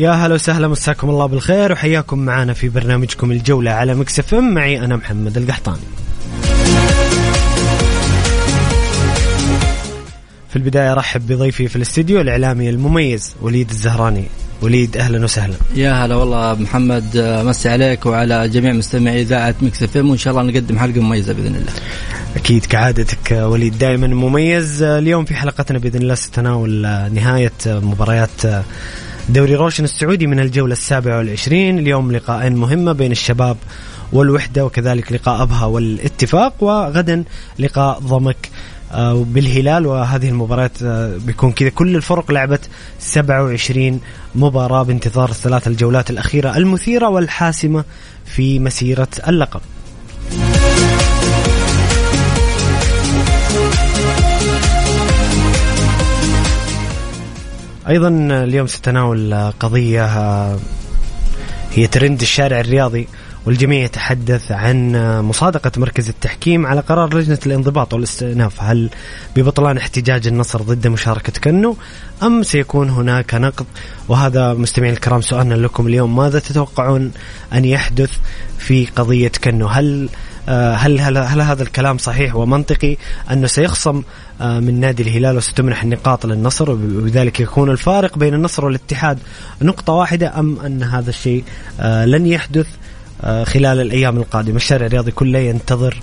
يا هلا وسهلا مساكم الله بالخير وحياكم معنا في برنامجكم الجولة على Mix FM. معي أنا محمد القحطاني. في البداية أرحب بضيفي في الاستديو الإعلامي المميز وليد الزهراني. وليد أهلا وسهلا. يا هلا والله محمد مسي عليك وعلى جميع مستمعي إذاعة Mix FM وإن شاء الله نقدم حلقة مميزة بإذن الله. أكيد كعادتك وليد دائما مميز. اليوم في حلقتنا بإذن الله سنتناول نهاية مباريات دوري روشن السعودي من الجولة السابعة والعشرين. اليوم لقاءين مهمة بين الشباب والوحدة وكذلك لقاء أبها والاتفاق وغدا لقاء ضمك آه، بالهلال. وهذه المباريات آه، بيكون كذا. كل الفرق لعبت 27 مباراة بانتظار الثلاث الجولات الأخيرة المثيرة والحاسمة في مسيرة اللقب. أيضا اليوم ستناول قضية هي ترند الشارع الرياضي والجميع يتحدث عن مصادقة مركز التحكيم على قرار لجنة الانضباط والاستئناف. هل ببطلان احتجاج النصر ضد مشاركة كنو أم سيكون هناك نقض؟ وهذا مستمعين الكرام سؤالنا لكم اليوم ماذا تتوقعون أن يحدث في قضية كنو؟ هل آه، هل, هل هل هذا الكلام صحيح ومنطقي؟ أنه سيخصم من نادي الهلال وستمنح النقاط للنصر وبذلك يكون الفارق بين النصر والاتحاد نقطة واحدة أم أن هذا الشيء آه، لن يحدث خلال الأيام القادمة. الشارع الرياضي كله ينتظر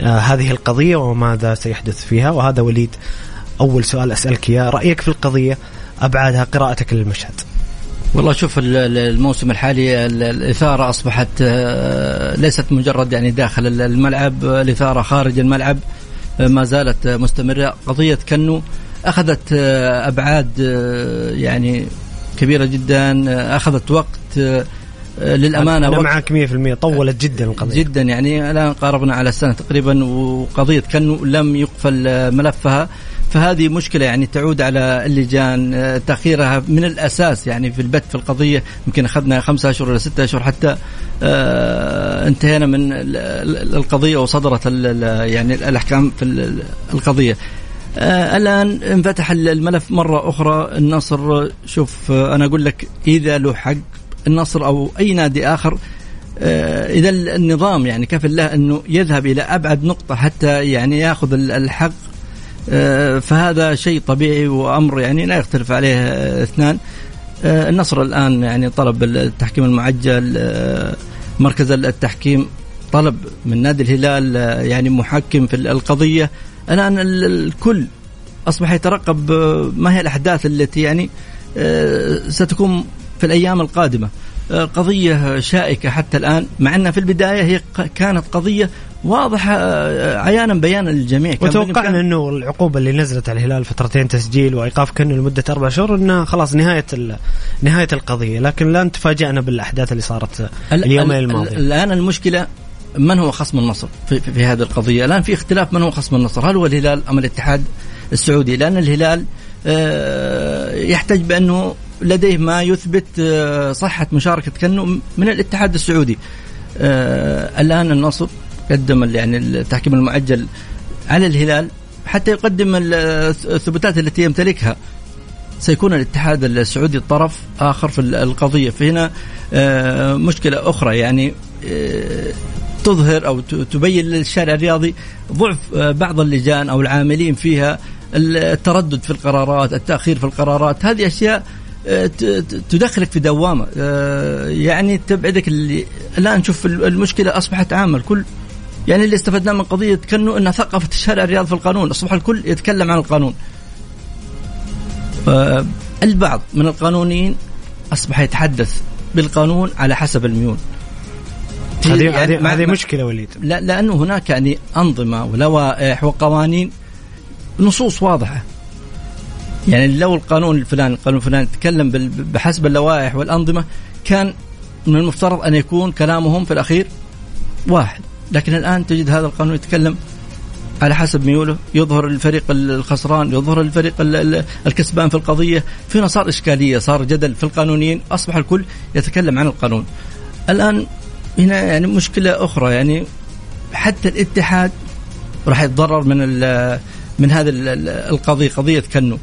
هذه القضية وماذا سيحدث فيها. وهذا وليد أول سؤال أسألك إياه. رأيك في القضية؟ ابعادها قراءتك للمشهد. والله شوف الموسم الحالي الإثارة أصبحت آه، ليست مجرد يعني داخل الملعب الإثارة خارج الملعب. آه، ما زالت مستمرة. قضية كنو أخذت أبعاد يعني كبيرة جدا أخذت وقت للأمانة أنا معك 100% طولت جدا القضية. جدا يعني. الآن قاربنا على السنة تقريبا وقضية كنو لم يقفل ملفها. فهذه مشكلة يعني تعود على اللجان آه، تأخيرها من الأساس يعني في البت في القضية. يمكن أخذنا خمسة أشهر ولا ستة أشهر حتى آه، انتهينا من القضية وصدرت يعني الأحكام في القضية. آه الآن انفتح الملف مرة أخرى. النصر شوف أنا أقول لك إذا له حق النصر أو أي نادي آخر إذا النظام يعني كفل له أنه يذهب إلى أبعد نقطة حتى يعني يأخذ الحق فهذا شيء طبيعي وأمر يعني لا يختلف عليه آه، اثنان. آه، النصر الآن يعني طلب التحكيم المعجل مركز التحكيم طلب من نادي الهلال يعني محكم في القضية. الآن الكل أصبح يترقب ما هي الأحداث التي يعني ستكون في الأيام القادمة؟ قضية شائكة حتى الآن مع انها في البداية هي كانت قضية واضحه آه، عيانا بيانا للجميع. وتوقعنا إنه العقوبة اللي نزلت على الهلال فترتين تسجيل وإيقاف كنو لمدة أربع شهور انها خلاص نهاية نهاية القضية. لكن لن تفاجئنا بالأحداث اللي صارت اليومين الماضيين. الآن المشكلة من هو خصم النصر في, في, في هذه القضية؟ الآن في اختلاف من هو خصم النصر. هل هو الهلال أم الاتحاد السعودي؟ لأن الهلال آه، يحتج بأنه لديه ما يثبت آه، صحة مشاركة كنو من الاتحاد السعودي. الآن النصر قدم يعني التحكيم المؤجل على الهلال حتى يقدم الثبوتات التي يمتلكها. سيكون الاتحاد السعودي الطرف آخر في القضية. فهنا آه، مشكلة أخرى يعني آه، تظهر أو تبين للشارع الرياضي ضعف آه، بعض اللجان أو العاملين فيها التردد في القرارات، التأخير في القرارات، هذه أشياء تدخلك في دوامة. يعني تبعدك الآن شوف المشكلة أصبحت عامة. الكل يعني اللي استفدناه من قضية كانه إنها ثقفت الشارع الرياضي في القانون، أصبح الكل يتكلم عن القانون. البعض من القانونيين أصبح يتحدث بالقانون على حسب الميول. هذه يعني هذه مشكلة وليد. لا لأنه هناك يعني أنظمة ولوائح وقوانين. نصوص واضحة. يعني لو القانون الفلاني القانون الفلاني تكلم بحسب اللوائح والأنظمة كان من المفترض أن يكون كلامهم في الأخير واحد. لكن الآن تجد هذا القانون يتكلم على حسب ميوله. يظهر الفريق الخسران يظهر الفريق الكسبان في القضية. فينا صار إشكالية صار جدل في القانونيين. أصبح الكل يتكلم عن القانون. الآن هنا يعني مشكلة أخرى. يعني حتى الاتحاد راح يتضرر من من هذه القضية قضية كنو.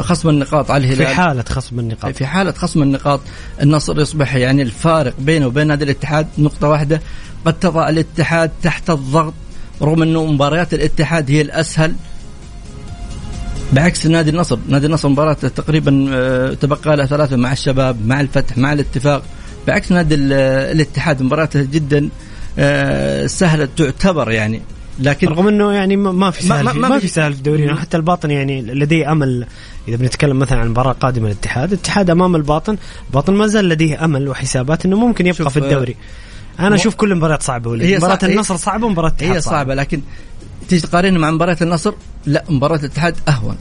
خصم النقاط على الهلال في حالة خصم النقاط. في حالة خصم النقاط النصر يصبح يعني الفارق بينه وبين هذا الاتحاد نقطة واحدة. قد تضع الاتحاد تحت الضغط رغم انه مباريات الاتحاد هي الأسهل. بعكس نادي النصر نادي النصر مباراة تقريبا آه، تبقى له ثلاثة مع الشباب مع الفتح مع الاتفاق. بعكس نادي الاتحاد مباراته جدا آه، سهلة تعتبر يعني. لكن رغم إنه يعني ما في سهل ما, ما, ما في سهل في دورينا حتى الباطن يعني لديه أمل. إذا بنتكلم مثلا عن مباراة قادمة للاتحاد الاتحاد أمام الباطن الباطن ما زال لديه أمل وحسابات إنه ممكن يبقى في الدوري. أنا أشوف كل المباريات صعبة ولي مباراة النصر صعبة ومباراة الاتحاد هي صعبة, صعبة. لكن تيجي تقارنها مع مباراة النصر لا مباراة الاتحاد أهون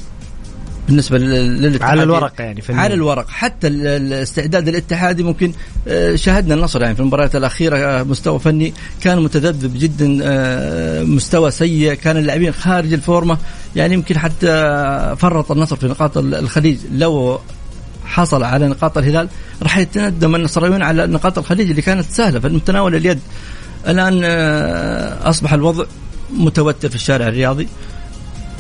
بالنسبة للاتحاد. على الورق يعني في على الورق. حتى الاستعداد الاتحادي ممكن آه، شاهدنا النصر يعني في المباريات الأخيرة آه، مستوى فني كان متذبذب جدا آه، مستوى سيء كان اللاعبين خارج الفورمة. يعني يمكن حتى فرط النصر في نقاط الخليج. لو حصل على نقاط الهلال راح يتندم النصراويون على نقاط الخليج اللي كانت سهلة في متناول اليد. الآن آه، أصبح الوضع متوتر في الشارع الرياضي.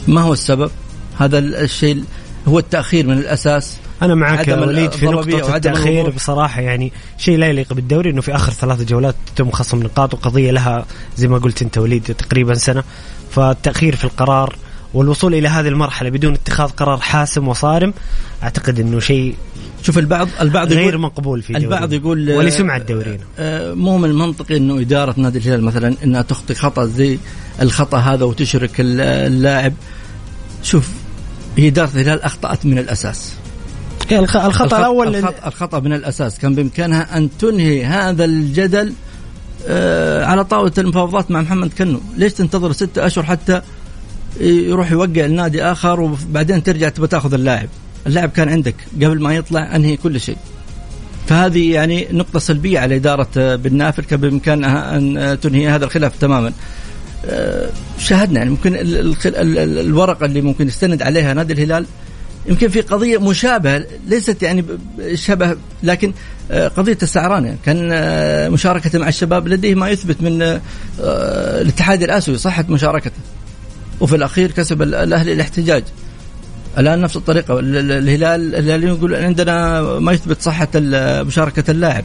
ما هو السبب؟ هذا الشيء هو التأخير من الأساس. أنا معك يا وليد في نقطة التأخير بصراحة يعني شيء لا يليق بالدوري إنه في آخر ثلاث جولات تم خصم نقاط وقضية لها زي ما قلت أنت وليد تقريبا سنة. فالتأخير في القرار والوصول إلى هذه المرحلة بدون اتخاذ قرار حاسم وصارم أعتقد إنه شيء شوف البعض البعض غير مقبول في البعض يقول ولسمعه دورينا آه، مو من المنطقي إنه إدارة نادي الهلال مثلا إنها تخطي خطأ زي الخطأ هذا وتشرك اللاعب. شوف هي إدارة الهلال أخطأت من الأساس. الخطأ, الخطأ الأول الخطأ, الخطأ من الأساس. كان بإمكانها أن تنهي هذا الجدل آه، على طاولة المفاوضات مع محمد كنو. ليش تنتظر ستة أشهر حتى يروح يوقع النادي آخر وبعدين ترجع تبغى تاخذ اللاعب. اللاعب كان عندك. قبل ما يطلع انهي كل شيء. فهذه يعني نقطة سلبية على إدارة بن نافل كان بإمكانها أن تنهي هذا الخلاف تماما. آه، شاهدنا يعني ممكن الورقة اللي ممكن يستند عليها نادي الهلال يمكن في قضية مشابهة ليست يعني شبه لكن آه، قضية السعران يعني كان آه، مشاركته مع الشباب لديه ما يثبت من الاتحاد الآسيوي. صحة مشاركته. وفي الأخير كسب الأهلي الاحتجاج. الآن نفس الطريقة. الهلال الهلال يقول عندنا ما يثبت صحة مشاركة اللاعب.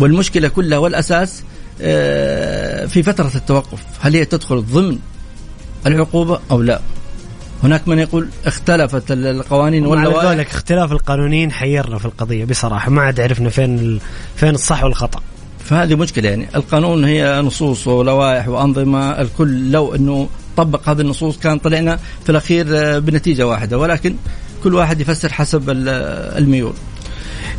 والمشكلة كلها والأساس آه، في فترة التوقف. هل هي تدخل ضمن العقوبة أو لا؟ هناك من يقول اختلفت القوانين ولا لك اختلاف القانونيين حيرنا في القضية بصراحة. ما عاد عرفنا فين فين الصح والخطأ. فهذه مشكلة يعني. القانون هي نصوص ولوائح وأنظمة. الكل لو إنه طبق هذه النصوص كان طلعنا في الأخير آه، بنتيجة واحدة ولكن كل واحد يفسر حسب الميول.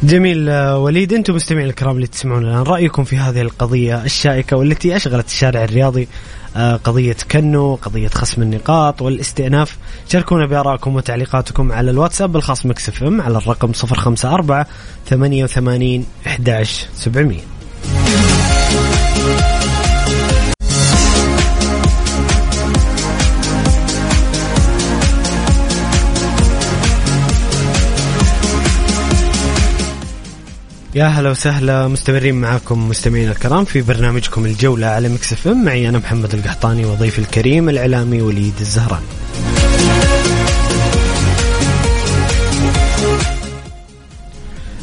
جميل آه، وليد أنتم مستمعين الكرام اللي تسمعون الآن رأيكم في هذه القضية الشائكة والتي أشغلت الشارع الرياضي آه، قضية كنو قضية خصم النقاط والاستئناف. شاركونا بآرائكم وتعليقاتكم على الواتساب الخاص مكسف إم على الرقم 054 88 11 700 يا هلا وسهلا مستمرين معاكم مستمعينا الكرام في برنامجكم الجولة على Mix FM. معي أنا محمد القحطاني وضيفي الكريم الإعلامي وليد الزهراني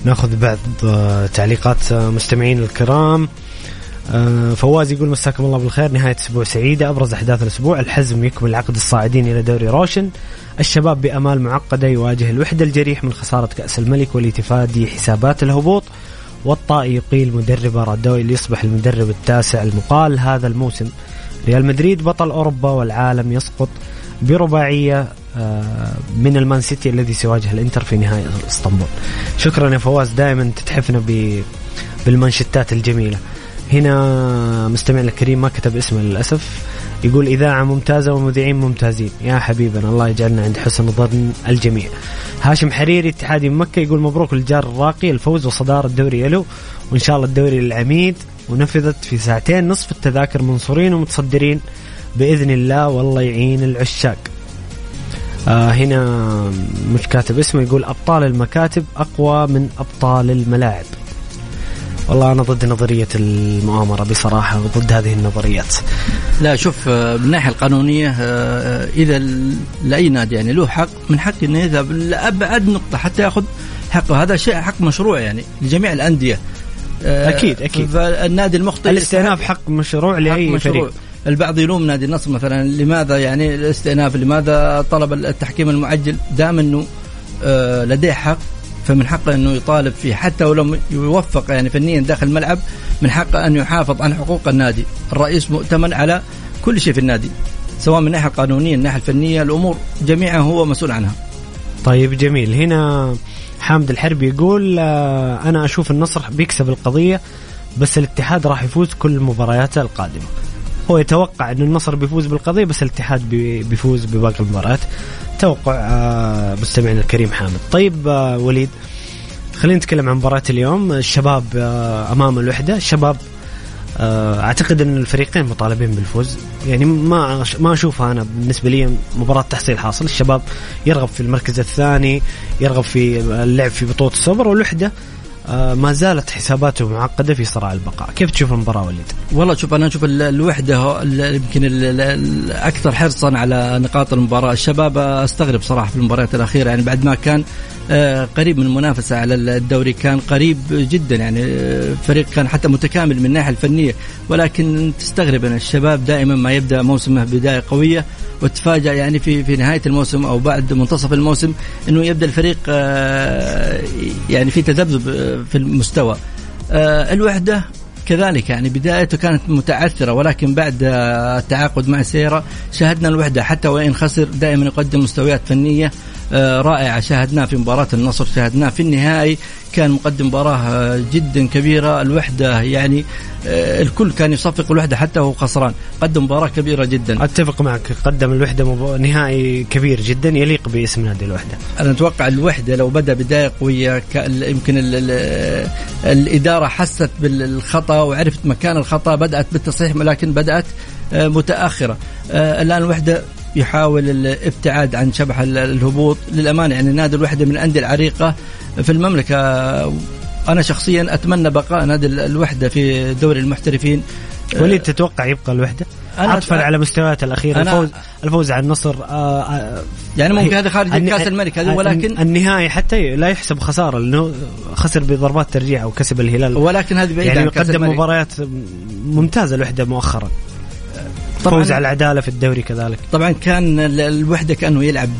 ناخذ بعض تعليقات مستمعين الكرام. فواز يقول مساكم الله بالخير نهاية أسبوع سعيدة أبرز أحداث الأسبوع الحزم يكمل عقد الصاعدين إلى دوري روشن. الشباب بأمال معقدة يواجه الوحدة الجريح من خسارة كأس الملك ولتفادي حسابات الهبوط. والطائي يقيل مدربه رادوي ليصبح المدرب التاسع المقال. هذا الموسم ريال مدريد بطل أوروبا والعالم يسقط برباعية آه، من المان سيتي الذي سيواجه الإنتر في نهائي إسطنبول. شكرا يا فواز دائما تتحفنا بالمانشتات الجميلة. هنا مستمعنا الكريم ما كتب اسمه للأسف. يقول إذاعة ممتازة ومذيعين ممتازين. يا حبيبنا الله يجعلنا عند حسن ظن الجميع. هاشم حريري اتحادي مكة يقول مبروك للجار الراقي الفوز وصدارة الدوري يلو. وإن شاء الله الدوري للعميد ونفذت في ساعتين نصف التذاكر منصورين ومتصدرين بإذن الله والله يعين العشاق. آه هنا مش كاتب اسمه يقول أبطال المكاتب أقوى من أبطال الملاعب. والله أنا ضد نظرية المؤامرة بصراحة وضد هذه النظريات. لا شوف آه، من الناحية القانونية آه، آه، إذا لأي نادي يعني له حق من حق إنه يذهب لابعد نقطة حتى يأخذ حقه. هذا شيء حق مشروع يعني لجميع الأندية. أكيد أكيد. فالنادي المخطئ الاستئناف حق مشروع لأي حق مشروع. فريق. البعض يلوم نادي النصر مثلا لماذا يعني الاستئناف؟ لماذا طلب التحكيم المعجل؟ دام إنه لديه حق فمن حقه أنه يطالب فيه حتى ولو يوفق يعني فنيا داخل الملعب من حقه أن يحافظ على حقوق النادي، الرئيس مؤتمن على كل شيء في النادي سواء من الناحيه القانونيه، الناحيه الفنية، الأمور جميعها هو مسؤول عنها. طيب جميل، هنا حامد الحربي يقول آه، أنا أشوف النصر بيكسب القضية بس الاتحاد راح يفوز كل مبارياته القادمة. هو يتوقع انه النصر بيفوز بالقضية بس الاتحاد بيفوز بباقي المباريات. توقع آه، مستمعنا الكريم حامد. طيب آه، وليد خلينا نتكلم عن مباراة اليوم. الشباب آه، أمام الوحدة. الشباب أعتقد إن الفريقين مطالبين بالفوز. يعني ما ما أشوفها أنا بالنسبة لي مباراة تحصيل حاصل. الشباب يرغب في المركز الثاني يرغب في اللعب في بطولة السوبر والوحدة ما زالت حساباته معقدة في صراع البقاء كيف تشوف المباراة وليد؟ والله شوف أنا أشوف الوحدة يمكن الأكثر حرصا على نقاط المباراة الشباب أستغرب صراحة في المباريات الأخيرة يعني بعد ما كان آه، قريب من المنافسة على الدوري. كان قريب جدا يعني آه، فريق كان حتى متكامل من الناحية الفنية. ولكن تستغرب أن الشباب دائما ما يبدأ موسمه بداية قوية وتفاجأ يعني في في نهاية الموسم أو بعد منتصف الموسم أنه يبدأ الفريق آه، يعني في تذبذب في المستوى. الوحدة كذلك يعني بدايته كانت متعثرة ولكن بعد التعاقد مع سيرة شاهدنا الوحدة. حتى وإن خسر دائما يقدم مستويات فنية آه، رائعة شاهدناه في مباراة النصر شاهدناه في النهائي. كان مقدم مباراة آه، جدا كبيرة. الوحدة يعني آه، الكل كان يصفق الوحدة حتى وهو خسران. قدم مباراة كبيرة جدا. أتفق معك. قدم الوحدة نهائي كبير جدا يليق باسم نادي الوحدة. أنا أتوقع الوحدة لو بدأ بداية قوية يمكن ال ال الإدارة حست بالخطأ وعرفت مكان الخطأ بدأت بالتصحيح ولكن بدأت متأخرة. الآن الوحدة يحاول الابتعاد عن شبح الهبوط. للأمانة يعني نادي الوحدة من الانديه العريقة في المملكة. أنا شخصيا أتمنى بقاء نادي الوحدة في دوري المحترفين. وليد تتوقع يبقى الوحدة؟ عطفا على مستويات الأخيرة. الفوز الفوز على النصر آه آه يعني ممكن هذا خارج كأس الملك هذه ولكن النهائي حتى لا يحسب خسارة لأنه خسر بضربات ترجيح أو كسب الهلال. ولكن هذه يعني عن قدم مباريات ممتازة الوحدة مؤخرا. فوز على العدالة في الدوري كذلك. طبعا كان الوحدة كأنه يلعب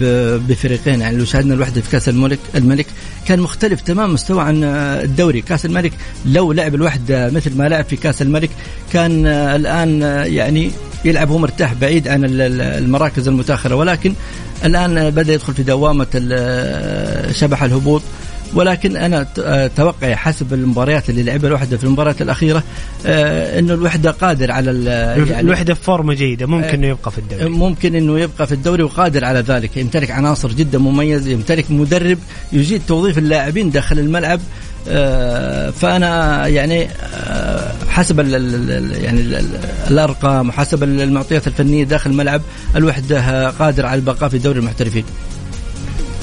بفريقين يعني لو شاهدنا الوحدة في كأس الملك الملك كان مختلف تمام مستوى عن الدوري. كأس الملك لو لعب الوحدة مثل ما لعب في كأس الملك كان الآن يعني يلعب هو مرتاح بعيد عن المراكز المتأخرة. ولكن الآن بدأ يدخل في دوامة شبح الهبوط. ولكن أنا توقعي حسب المباريات اللي لعبها الوحدة في المباريات الأخيرة آه، إنه الوحدة قادر على يعني الوحدة في فورمة جيدة ممكن إنه يبقى في الدوري. ممكن إنه يبقى في الدوري وقادر على ذلك يمتلك عناصر جدا مميزة يمتلك مدرب يجيد توظيف اللاعبين داخل الملعب آه، فأنا يعني آه، حسب ال يعني ال الأرقام وحسب المعطيات الفنية داخل الملعب الوحدة قادر على البقاء في دوري المحترفين.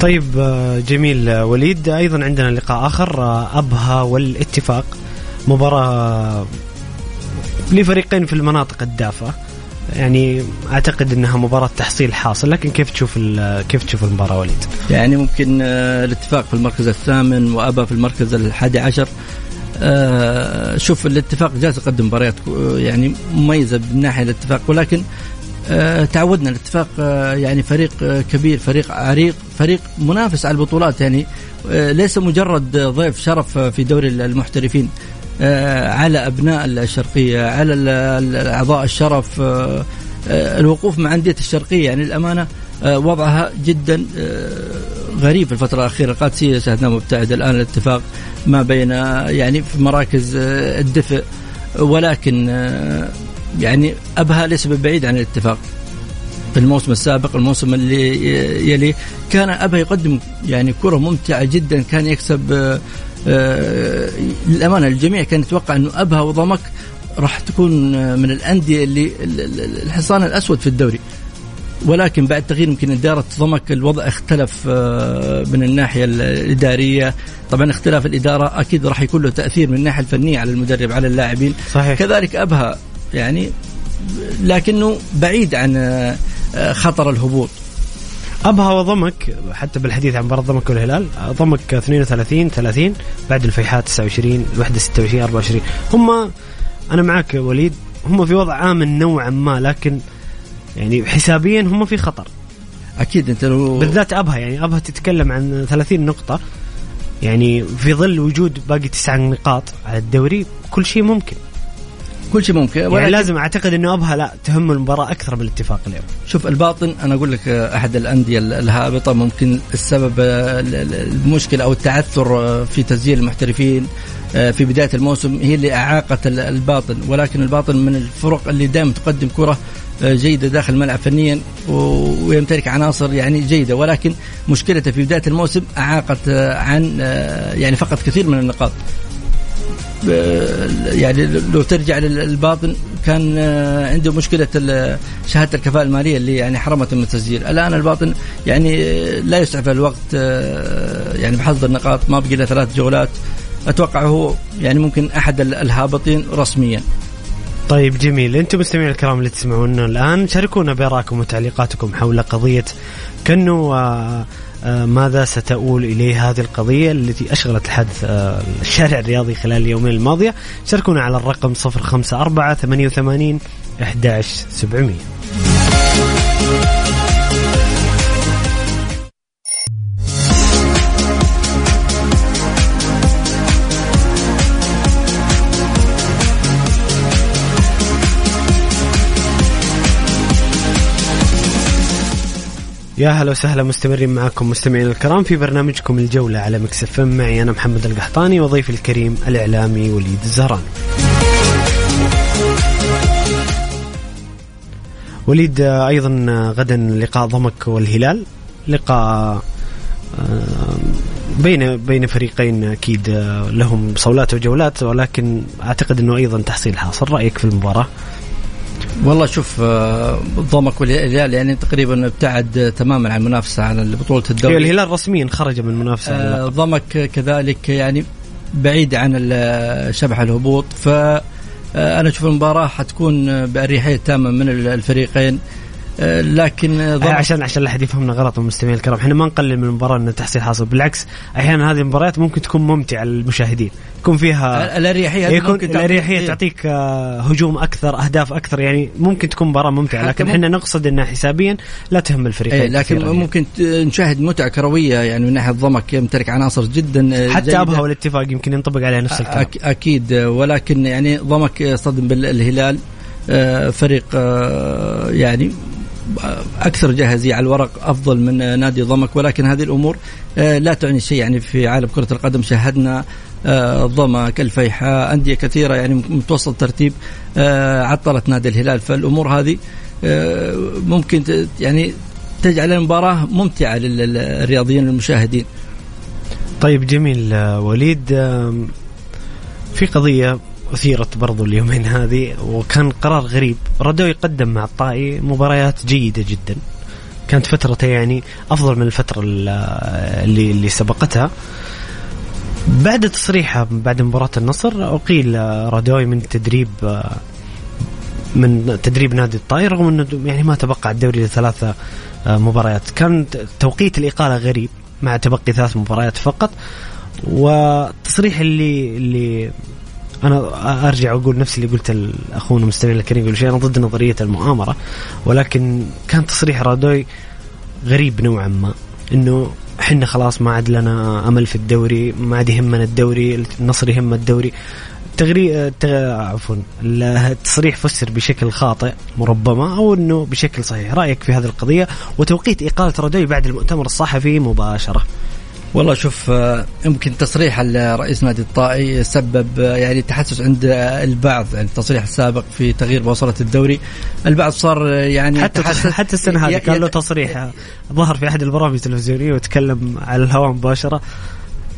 طيب آه، جميل. آه، وليد أيضا عندنا لقاء آخر. آه، أبها والاتفاق. مباراة لفريقين في المناطق الدافئه يعني أعتقد إنها مباراة تحصيل حاصل. لكن كيف تشوف كيف تشوف المباراة وليد؟ يعني ممكن الاتفاق في المركز الثامن وابا في المركز الحادي عشر. شوف الاتفاق جالس يقدم مباريات يعني مميزة من ناحية الاتفاق. ولكن تعودنا الاتفاق آه، يعني فريق آه، كبير فريق عريق فريق منافس على البطولات يعني. آه، ليس مجرد ضيف شرف آه، في دوري المحترفين آه، على أبناء الشرقية على أعضاء الشرف آه، آه، الوقوف مع أندية الشرقية. يعني الأمانة آه، وضعها جدا آه، غريب في الفترة الأخيرة. القادسيه شاهدناه مبتعد الآن الاتفاق ما بين آه، يعني في مراكز آه، الدفء ولكن آه، يعني أبها ليس ببعيد عن الاتفاق. في الموسم السابق الموسم اللي يليه كان أبها يقدم يعني كرة ممتعة جدا كان يكسب آه، آه، للامانه الجميع كان يتوقع أنه أبها وضمك راح تكون آه، من الأندية اللي ال- ال- الحصان الأسود في الدوري. ولكن بعد تغيير يمكن إدارة ضمك الوضع اختلف آه، من الناحية الإدارية. طبعا اختلاف الإدارة أكيد راح يكون له تأثير من الناحية الفنية على المدرب على اللاعبين. صحيح. كذلك أبها يعني لكنه بعيد عن آه، خطر الهبوط. أبها وضمك حتى بالحديث عن مباراه ضمك والهلال ضمك 32 30 بعد الفيحاء 29 الوحدة 26 24 هم أنا معك يا وليد هم في وضع آمن نوعا ما لكن يعني حسابيا هم في خطر. أكيد أنت لو بالذات أبها يعني أبها تتكلم عن 30 نقطة يعني في ظل وجود باقي تسع نقاط على الدوري كل شيء ممكن. كل شيء ممكن. يعني لازم أعتقد إنه أبها لا تهم المباراة أكثر من الاتفاق اليوم. شوف الباطن أنا أقول لك آه، أحد الأندية الهابطة ممكن السبب آه، ال- ال- المشكلة أو التعثر آه، في تسجيل المحترفين في بداية الموسم هي اللي أعاقت ال- الباطن. ولكن الباطن من الفرق اللي دائما تقدم كرة جيدة داخل الملعب فنيا ويمتلك عناصر يعني جيدة. ولكن مشكلته في بداية الموسم أعاقت عن يعني فقد كثير من النقاط. يعني لو ترجع للباطن كان آه، عنده مشكلة ال- شهادة الكفاءة المالية اللي يعني حرمته من التسجيل، الآن الباطن يعني آه، لا يسعف الوقت آه، يعني بحصد النقاط ما بقي ثلاث جولات. أتوقع هو يعني ممكن ال- الهابطين رسميا. طيب جميل. أنتم مستمعين الكرام اللي تسمعونا الآن شاركونا بارائكم وتعليقاتكم حول قضية كنو آه، ماذا ستؤول إليه هذه القضية التي أشغلت الحدث آه، الشارع الرياضي خلال اليومين الماضية. شاركونا على الرقم 054 88 11700 يا هلا وسهلا مستمرين معكم مستمعين الكرام في برنامجكم الجولة على مكسف معي أنا محمد القحطاني وضيفي الكريم الإعلامي وليد الزهران. وليد أيضا غدا لقاء ضمك والهلال. لقاء آه، بين بين فريقين أكيد آه، لهم صولات وجولات ولكن أعتقد إنه أيضا تحصيل حاصل. رأيك في المباراة؟ والله شوف آه، ضمك والهلال يعني تقريبا ابتعد تماما عن المنافسة على بطولة الدوري. الهلال رسميا خرج من المنافسه آه،. ضمك كذلك يعني بعيد عن شبح الهبوط ف آه، أنا أشوف المباراة حتكون بأريحية تامه من ال- الفريقين لكن آه، آه، عشان عشان لا أحد يفهمنا غلط المستمعين الكرام إحنا ما نقلل من المباراة انه تحصيل حاصل بالعكس أحيانا هذه المباريات ممكن تكون ممتعة للمشاهدين يكون فيها الأريحية يكون الأريحية إيه. تعطيك آه، هجوم أكثر أهداف أكثر يعني ممكن تكون مباراة ممتعة لكن إحنا نقصد إنها حسابيا لا تهم الفريقين إيه لكن يعني. ممكن نشاهد متعة كروية يعني من ناحية ضمك يمتلك عناصر جدا آه، حتى جيدة. ابها والاتفاق يمكن ينطبق عليه نفس الكلام أكيد آه، ولكن يعني ضمك صدم بالهلال آه، فريق آه، يعني آه، أكثر جاهزية على الورق أفضل من نادي ضمك ولكن هذه الأمور آه، لا تعني شيء يعني في عالم كرة القدم. شاهدنا آه، ضمك الفيحاء أندية كثيرة يعني متوسط ترتيب آه، عطلت نادي الهلال. فالأمور هذه ممكن يعني تجعل المباراة ممتعة للرياضيين المشاهدين. طيب جميل وليد في قضية أثيرت برضو اليومين هذه وكان قرار غريب. ردوا يقدم مع الطائي مباريات جيدة جدا. كانت فترته يعني أفضل من الفترة اللي اللي سبقتها. بعد تصريحه بعد مباراة النصر أقيل رادوي من تدريب من تدريب نادي الطائر رغم أنه يعني ما تبقى الدوري لثلاثة مباريات. كان توقيت الإقالة غريب مع تبقي ثلاث مباريات فقط. والتصريح اللي اللي أنا أرجع وأقول نفس اللي قلت اخونا المستمع الكريم قبل شيء أنا ضد نظرية المؤامرة ولكن كان تصريح رادوي غريب نوعا ما إنه إحنا خلاص ما عاد لنا أمل في الدوري ما عاد يهمنا الدوري النصر يهم الدوري. تغري عفوا التصريح فسر بشكل خاطئ مربما أو إنه بشكل صحيح. رأيك في هذه القضية وتوقيت إقالة رادوي بعد المؤتمر الصحفي مباشرة. والله شوف آه، يمكن تصريح رئيس نادي الطائي سبب آه، يعني تحسس عند البعض يعني التصريح السابق في تغيير بوصلة الدوري. البعض صار آه، يعني حتى حتى السنة هذه كان له تصريح ظهر في أحد البرامج التلفزيونية وتكلم على الهواء مباشرة.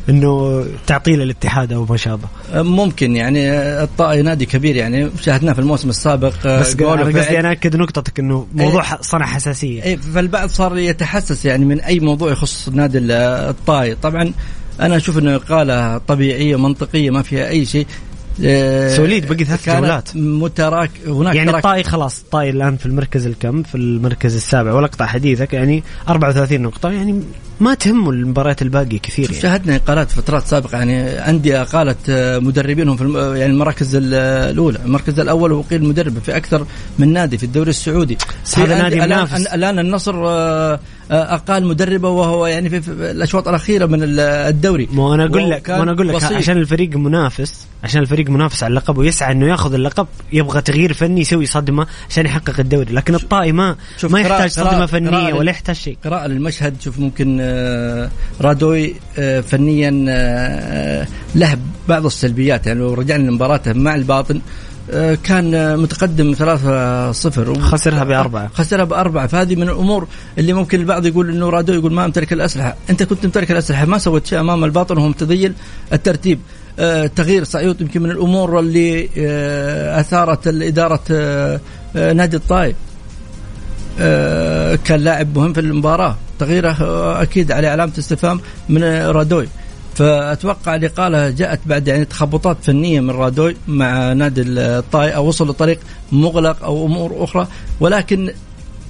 إنه تعطيل الاتحاد أو ما شابه. ممكن يعني الطائي نادي كبير يعني. شاهدناه في الموسم السابق بس أنا قصدي أنا أكد نقطتك إنه موضوع إيه صنع حساسية. إيه فالبعض صار يتحسس يعني من أي موضوع يخص نادي الطائي طبعا أنا أشوف إنه إقالة طبيعية منطقية ما فيها أي شيء. آه، سوليد بقي ثلاث جولات. متراك هناك يعني الطائي خلاص الطائي الآن في المركز الكم؟ في المركز السابع. والاقطع حديثك يعني 34 نقطة. يعني ما تهمه المباريات الباقية كثير يعني. شاهدنا إقالات فترات سابقة. يعني أندية اقالت آه، مدربينهم في يعني المراكز الأولى. المركز الأول وقيل مدرب في أكثر من نادي في الدوري السعودي. هذا نادي منافس. الآن النصر آه، أقال مدربه وهو يعني في الأشواط الأخيرة من الدوري. مو أنا أقول لك مو أنا أقول لك عشان الفريق منافس عشان الفريق منافس على اللقب ويسعى إنه ياخذ اللقب يبغى تغيير فني يسوي صدمة عشان يحقق الدوري. لكن الطائي ما ما يحتاج صدمة فنية ولا يحتاج شيء. قراءة للمشهد شوف ممكن آه، رادوي آه، فنيا آه، له بعض السلبيات. يعني لو رجعنا لمباراته مع الباطن كان متقدم 3-0 خسرها بأربعة. خسرها بأربعة. فهذه من الأمور اللي ممكن البعض يقول إنه رادو يقول ما أمتلك الأسلحة. أنت كنت تمتلك الأسلحة ما سويت شيء أمام الباطن وهو متذيل الترتيب. آه تغيير صعيود يمكن من الأمور اللي آه أثارت اداره آه نادي الطائف آه، كان لاعب مهم في المباراة. تغييره آه، أكيد عليه علامة استفهام من رادوي فأتوقع الاقاله جاءت بعد يعني تخبطات فنية من رادوي مع نادي الطائي أو وصل لطريق مغلق أو أمور أخرى. ولكن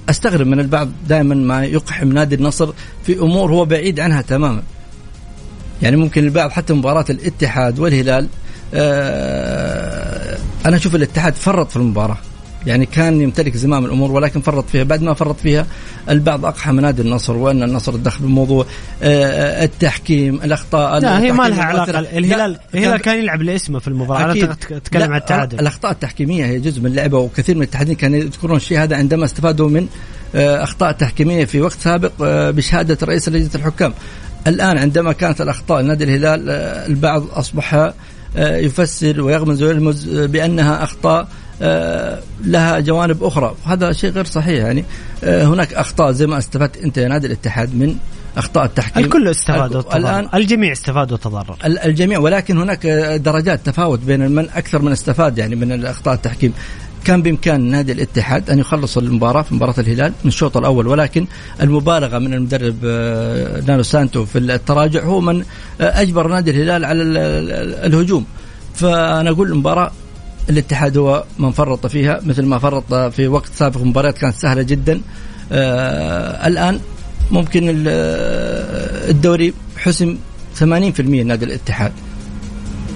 أستغرب من البعض دائما ما يقحم نادي النصر في أمور هو بعيد عنها تماما. يعني ممكن البعض حتى مباراة الاتحاد والهلال آه أنا أشوف الاتحاد فرط في المباراة. يعني كان يمتلك زمام الأمور ولكن فرط فيها. بعد ما فرط فيها البعض اقحم نادي النصر وأن النصر دخل بموضوع آه التحكيم الأخطاء لا هي ما لها علاقة. الهلال الهلال كان يلعب لاسمه في المباراة أنا اتكلم عن التعادل. الأخطاء التحكيمية هي جزء من اللعبة وكثير من الاتحادين كانوا يذكرون الشيء هذا عندما استفادوا من آه أخطاء تحكيمية في وقت سابق آه بشهادة رئيس لجنة الحكام. الآن عندما كانت الأخطاء نادي الهلال آه، البعض أصبح آه، يفسر ويغمز ويلمز بأنها أخطاء آه، لها جوانب أخرى. هذا شيء غير صحيح. يعني هناك أخطاء زي ما استفدت أنت يا نادي الاتحاد من أخطاء التحكيم. الكل استفاد وتضرر الآن الجميع استفاد وتضرر. الجميع ولكن هناك درجات تفاوت بين من أكثر من استفاد يعني من اخطاء التحكيم. كان بإمكان نادي الاتحاد أن يخلص المباراة في مباراة الهلال من الشوط الأول ولكن المبالغة من المدرب آه، نانو سانتو في التراجع هو من آه، أجبر نادي الهلال على الهجوم. فأنا أقول المباراة الاتحاد هو من فرط فيها مثل ما فرط في وقت سابق مباريات كانت سهلة جدا. آه الآن ممكن الدوري حسم 80% نادي الاتحاد.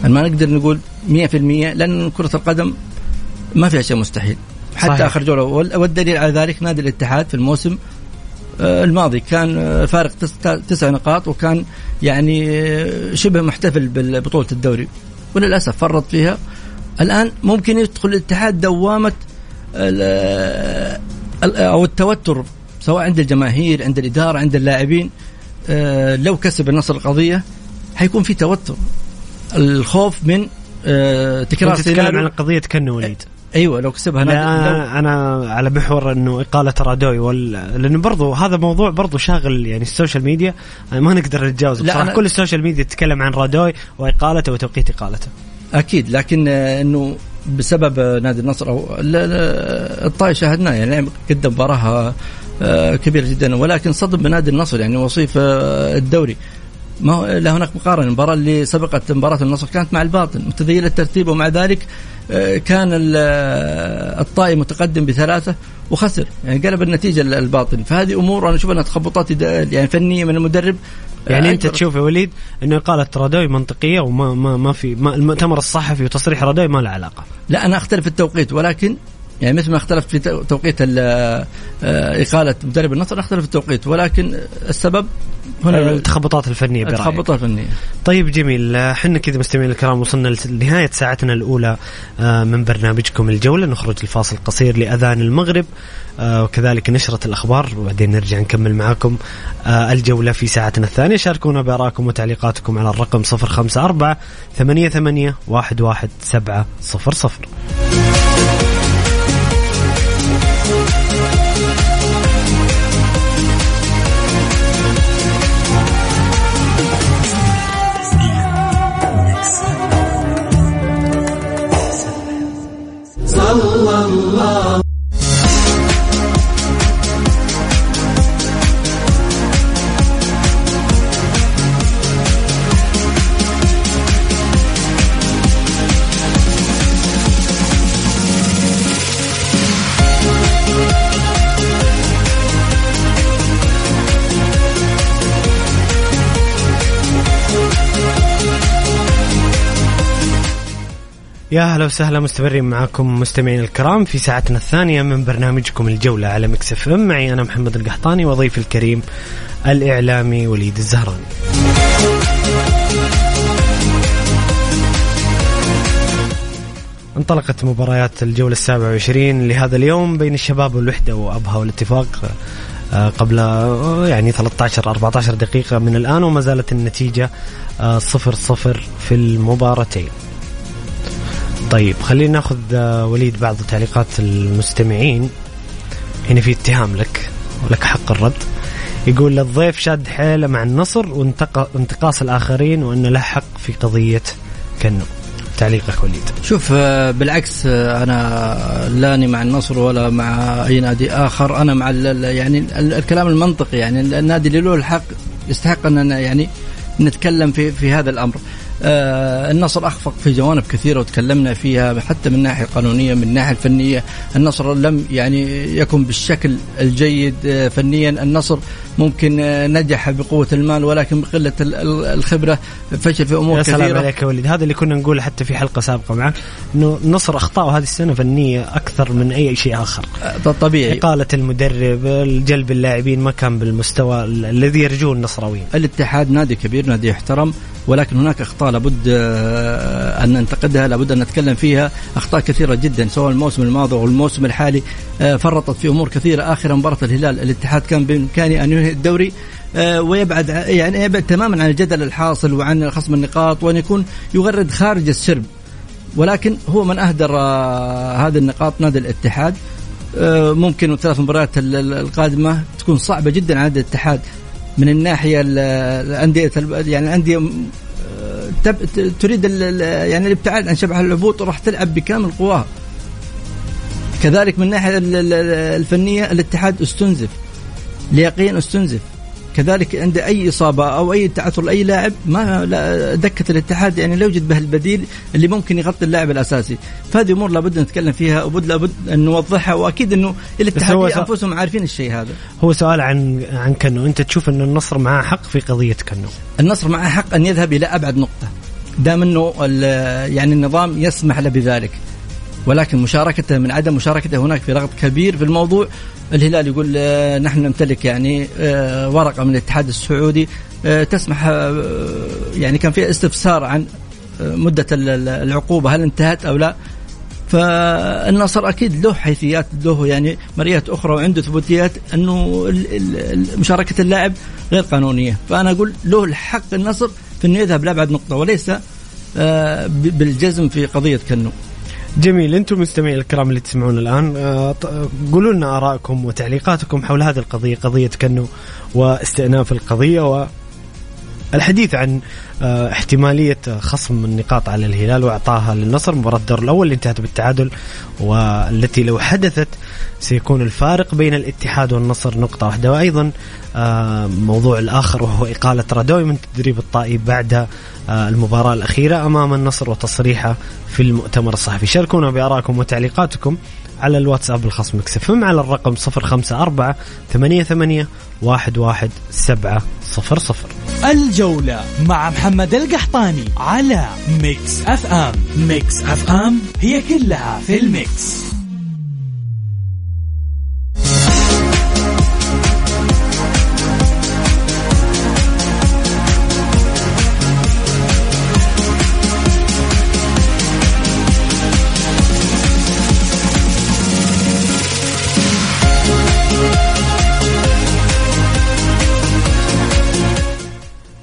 ما نقدر نقول 100% لأن كرة القدم ما فيها شيء مستحيل. حتى صحيح. آخر جولة والدليل على ذلك نادي الاتحاد في الموسم آه، الماضي كان آه، فارق تسع نقاط وكان يعني آه، شبه محتفل ببطوله الدوري. وللأسف فرط فيها. الآن ممكن يدخل الاتحاد دوامة أو التوتر سواء عند الجماهير عند الإدارة عند اللاعبين. لو كسب النصر القضية حيكون في توتر. الخوف من تكرار تتكلم عن قضية كنو وليد. أيوه لو كسبها أنا, أنا على محور إنه إقالة رادوي وال... لأنه برضو هذا موضوع برضو شاغل يعني السوشيال ميديا. ما نقدر نتجاوزه بصراحة. أنا... كل السوشيال ميديا تتكلم عن رادوي وإقالته وتوقيت إقالته. أكيد لكن إنه بسبب نادي النصر أو الطائي شاهدناه يعني قدم مباراة آه، كبير جدا ولكن صدم بنادي النصر يعني وصيف آه، الدوري. ما هو لا هناك مقارنة المباراة اللي سبقت مباراة النصر كانت مع الباطن متذيل الترتيب ومع ذلك آه، كان الطائي متقدم بثلاثة وخسر. يعني قلب النتيجة الباطن. فهذه أمور أنا أشوف أنها تخبطات يعني فنية من المدرب. يعني أنت تشوف يا وليد إنه اقاله رادوي منطقية وما ما ما في ما المؤتمر الصحفي وتصريح رادوي ما له علاقة. لا أنا أختلف في التوقيت ولكن يعني مثل ما اختلف في توقيت آه، إقالة مدرب النصر اختلف في التوقيت ولكن السبب هنا التخبطات الفنية برأيك. التخبطات الفنية. طيب جميل. إحنا كذا مستمعين الكرام وصلنا لنهاية ساعتنا الأولى آه، من برنامجكم الجولة. نخرج الفاصل قصير لأذان المغرب آه، وكذلك نشرة الأخبار وبعدين نرجع نكمل معاكم الجولة في ساعتنا الثانية. شاركونا بآرائكم وتعليقاتكم على الرقم 054 88 11700 الله الله يا هلا وسهلا مستمرين معكم مستمعين الكرام في ساعتنا الثانية من برنامجكم الجولة على Mix FM معي أنا محمد القحطاني وضيفي الكريم الإعلامي وليد الزهراني. انطلقت مباريات الجولة السابعة والعشرين لهذا اليوم بين الشباب والوحدة وأبها والاتفاق آه، قبل آه، يعني 13 14 دقيقة من الآن وما زالت النتيجة آه، صفر صفر في المباراتين طيب خلينا ناخذ آه، وليد بعض تعليقات المستمعين. هنا في اتهام لك ولك حق الرد. يقول الضيف شاد حيله مع النصر وانتقاص الآخرين وأن له حق في قضية كنو. تعليقك وليد. شوف آه، بالعكس آه، أنا لاني مع النصر ولا مع أي نادي آخر. أنا مع يعني الكلام المنطقي يعني النادي اللي له الحق يستحق ان يعني نتكلم في في هذا الأمر. النصر أخفق في جوانب كثيرة وتكلمنا فيها حتى من الناحيه القانونيه من الناحيه الفنية. النصر لم يعني يكن بالشكل الجيد آه فنيا. النصر ممكن آه نجح بقوة المال ولكن بقلة الخبرة فشل في أمور يا كثيرة. سلام عليك يا وليد. هذا اللي كنا نقوله حتى في حلقة سابقة معك إنه النصر اخطاء هذه السنة فنية أكثر من أي شيء آخر. آه طبيعي. إقالة المدرب جلب اللاعبين ما كان بالمستوى الذي يرجوه النصراويين. الاتحاد نادي كبير نادي يحترم. ولكن هناك أخطاء لابد آه، أن ننتقدها لابد أن نتكلم فيها. أخطاء كثيرة جدا سواء الموسم الماضي أو الموسم الحالي آه، فرطت في أمور كثيرة. آخر مباراة الهلال الاتحاد كان بامكانه ان ينهي الدوري آه، ويبعد يعني يبعد تماما عن الجدل الحاصل وعن خصم النقاط وأن يكون يغرد خارج السرب. ولكن هو من أهدر هذه النقاط نادي الاتحاد. ممكن الثلاث مباريات القادمة تكون صعبة جدا على الاتحاد. من الناحية الأندية يعني الأندية آه، تريد يعني الابتعاد عن شبح الهبوط وراح تلعب بكامل قواها. كذلك من الناحية الفنية الاتحاد استنزف. اليقين استنزف. كذلك عند أي إصابة أو أي تعثر لأي لاعب ما دكة الاتحاد يعني لا يوجد به البديل اللي ممكن يغطي اللاعب الأساسي. فهذه أمور لابد نتكلم فيها وبد لابد أن نوضحها وأكيد أنه الاتحاديه أنفسهم عارفين الشيء هذا. هو سؤال عن عن كنو. أنت تشوف انه النصر معاه حق في قضية كنو. النصر معاه حق أن يذهب إلى أبعد نقطة. دام أنه يعني النظام يسمح له بذلك. ولكن مشاركته من عدم مشاركته هناك في ضغط كبير في الموضوع. الهلال يقول آه، نحن نمتلك يعني آه، ورقة من الاتحاد السعودي آه، تسمح يعني كان في استفسار عن مدة العقوبة هل انتهت أو لا؟ فالنصر أكيد له حيثيات له يعني مريات أخرى وعنده ثبوتيات أنه مشاركة اللاعب غير قانونية. فأنا أقول له الحق النصر في أنه يذهب لابعد نقطة وليس بالجزم في قضية كنو. جميل أنتم مستمعين الكرام اللي تسمعون الآن آه، قولوا لنا آرائكم وتعليقاتكم حول هذه القضية قضية كنو واستئناف القضية الحديث عن آه، احتمالية خصم النقاط على الهلال وإعطاها للنصر مباراة الدور الأول اللي انتهت بالتعادل والتي لو حدثت سيكون الفارق بين الاتحاد والنصر نقطة واحدة. وأيضا آه، موضوع الآخر وهو إقالة رادوي من تدريب الطائي بعد آه، المباراة الأخيرة أمام النصر وتصريحه في المؤتمر الصحفي. شاركونا بآرائكم وتعليقاتكم. على الواتساب الخاص Mix FM على الرقم 054 88 11700 الجولة مع محمد القحطاني على Mix FM. Mix FM هي كلها في ال mix.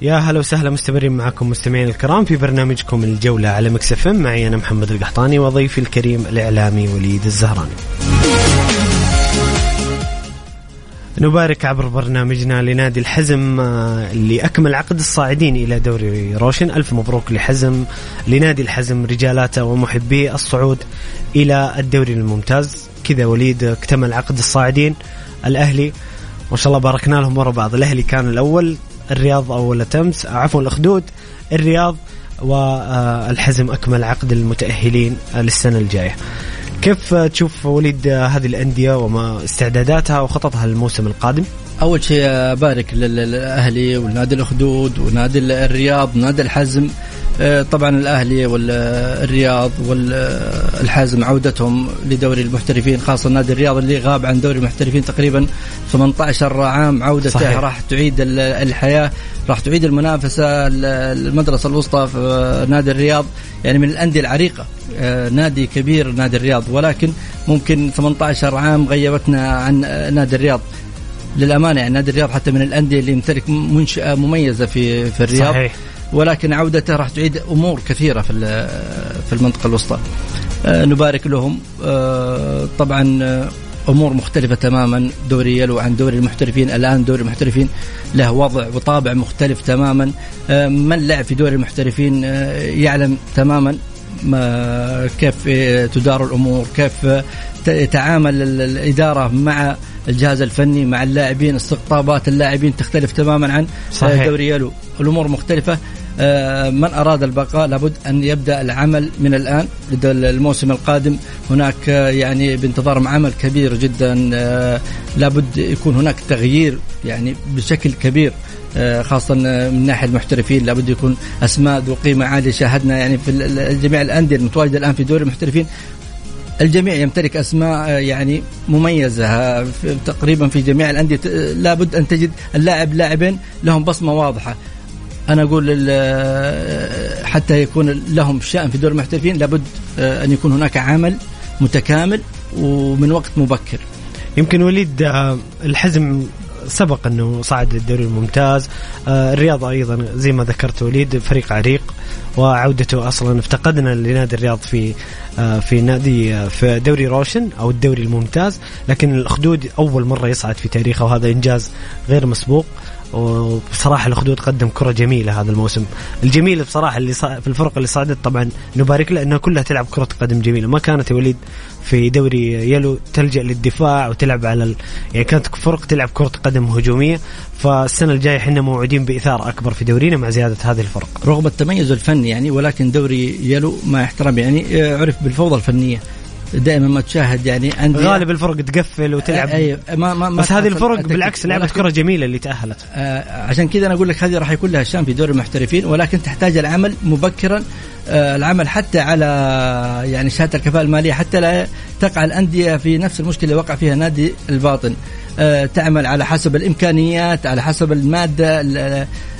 يا هلا وسهلا مستمرين معكم مستمعين الكرام في برنامجكم الجولة على Mix FM معي أنا محمد القحطاني وضيفي الكريم الإعلامي وليد الزهراني. نبارك عبر برنامجنا لنادي الحزم آه، اللي أكمل عقد الصاعدين إلى دوري روشن. ألف مبروك لحزم لنادي الحزم رجالاته ومحبيه الصعود إلى الدوري الممتاز. كذا وليد اكتمل عقد الصاعدين الأهلي. ما شاء الله باركنا لهم ورا بعض. الأهلي كان الأول الرياض أول تمس عفوا الأخدود الرياض والحزم أكمل عقد المتأهلين للسنة الجاية كيف تشوف وليد هذه الأندية وما استعداداتها وخططها للموسم القادم؟ أول شيء أبارك للأهلي ونادي الأخدود ونادي الرياض ونادي الحزم طبعا الأهلي والرياض والحازم عودتهم لدوري المحترفين خاصة نادي الرياض اللي غاب عن دوري المحترفين تقريبا 18 عام عودته صحيح. راح تعيد الحياة راح تعيد المنافسة المدرسة الوسطى في نادي الرياض يعني من الأندية العريقة آه، نادي كبير نادي الرياض ولكن ممكن 18 عام غيبتنا عن نادي الرياض للأمانة يعني نادي الرياض حتى من الأندية اللي يمتلك منشأة مميزة في في الرياض صحيح. ولكن عودته راح تعيد أمور كثيرة في في المنطقة الوسطى. آه، نبارك لهم. آه، طبعا آه، أمور مختلفة تماما دوري يلو عن دوري المحترفين. الآن دوري المحترفين له وضع وطابع مختلف تماما. من لعب في دوري المحترفين؟ يعلم تماما. ما كيف تدار الأمور كيف تتعامل الإدارة مع الجهاز الفني مع اللاعبين استقطابات اللاعبين تختلف تماما عن صحيح. دوري يلو. الأمور مختلفة. آه، من أراد البقاء لابد أن يبدأ العمل من الآن. الموسم القادم هناك آه، يعني بانتظارهم عمل كبير جدا. آه، لابد يكون هناك تغيير يعني بشكل كبير. خاصة من ناحية المحترفين لابد يكون أسماء ذو قيمة عالية. شاهدنا يعني في جميع الأندية المتواجدة الآن في دوري المحترفين. الجميع يمتلك أسماء يعني مميزة تقريبا في جميع الأندية. لابد أن تجد اللاعب لاعبين لهم بصمة واضحة. أنا أقول حتى يكون لهم شأن في دور المحترفين لابد آه، أن يكون هناك عمل متكامل ومن وقت مبكر. يمكن وليد آه، الحزم سبق أنه صعد للدوري الممتاز. آه، الرياض أيضا زي ما ذكرت وليد فريق عريق وعودته أصلا افتقدنا لنادي الرياض في في نادي في دوري روشن أو الدوري الممتاز. لكن الأخدود أول مرة يصعد في تاريخه وهذا إنجاز غير مسبوق. وبصراحة الاخدود قدم كرة جميلة هذا الموسم. الجميل بصراحة اللي في الفرق اللي صعدت طبعا نبارك له انها كلها تلعب كرة قدم جميلة. ما كانت يا وليد في دوري يلو تلجأ للدفاع وتلعب على ال... يعني كانت فرق تلعب كرة قدم هجومية. فالسنة الجاية إحنا موعدين بإثارة أكبر في دورينا مع زيادة هذه الفرق. رغم التميز الفني يعني ولكن دوري يلو ما احترم يعني آه، عرف بالفوضى الفنية. دائما ما تشاهد يعني عندي غالب الفرق تقفل وتلعب. أيوه ما ما بس هذه الفرق بالعكس لعبت كرة جميلة اللي تأهلت. آه عشان كذا أنا أقول لك هذه راح يكون لها شان في دور المحترفين ولكن تحتاج العمل مبكرا آه العمل حتى على يعني شهادة الكفاءة المالية حتى لا تقع الأندية في نفس المشكلة اللي وقع فيها نادي الباطن. آه تعمل على حسب الإمكانيات على حسب المادة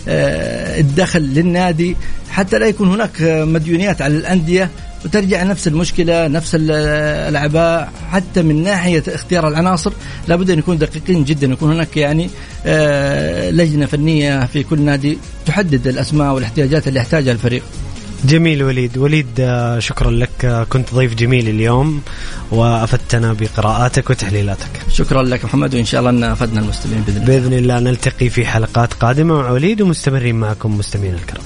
آه الدخل للنادي. حتى لا يكون هناك مديونيات على الأندية وترجع نفس المشكلة نفس الاعباء حتى من ناحية اختيار العناصر لابد أن يكون دقيقين جدا يكون هناك يعني آه، لجنة فنية في كل نادي تحدد الأسماء والاحتياجات اللي يحتاجها الفريق. جميل وليد. وليد آه، شكرا لك. آه، كنت ضيف جميل اليوم وأفدتنا بقراءاتك وتحليلاتك. شكرا لك محمد وإن شاء الله إن أفدنا المستمعين بإذن الله. بإذن الله نلتقي في حلقات قادمة مع وليد ومستمرين معكم مستمعين الكرام.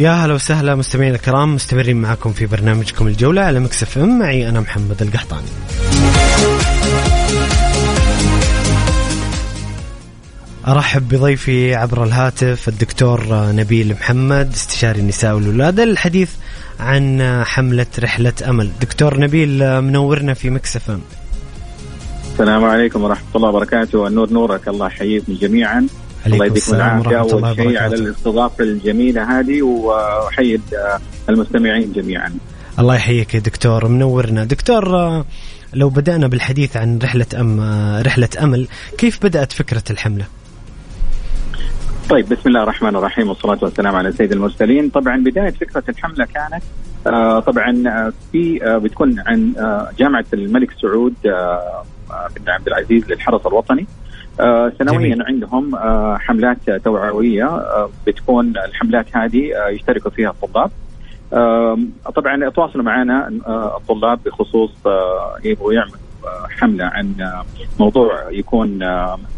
يا هلا وسهلا مستمعينا الكرام مستمرين معكم في برنامجكم الجولة على Mix FM. معي أنا محمد القحطاني. أرحب بضيفي عبر الهاتف الدكتور نبيل محمد استشاري النساء والولادة للحديث عن حملة رحلة أمل. دكتور نبيل منورنا في Mix FM. السلام عليكم ورحمة الله وبركاته. النور نورك الله يحييكم جميعا. الله يديكم العافية. أول شيء على الاستضافة الجميلة هذه وأحيي المستمعين جميعا. الله يحييك يا دكتور منورنا. دكتور لو بدأنا بالحديث عن رحلة أم رحلة أمل كيف بدأت فكرة الحملة؟ طيب بسم الله الرحمن الرحيم والصلاة والسلام على سيد المرسلين. طبعا بداية فكرة الحملة كانت آه طبعا في آه بتكون عن آه جامعة الملك سعود بن عبد العزيز للحرس الوطني. آه سنويا جميل. عندهم آه حملات توعوية آه بتكون الحملات هذه يشتركوا فيها الطلاب. طبعا يتواصلوا معنا الطلاب بخصوص يبغوا يعملوا حملة عن موضوع يكون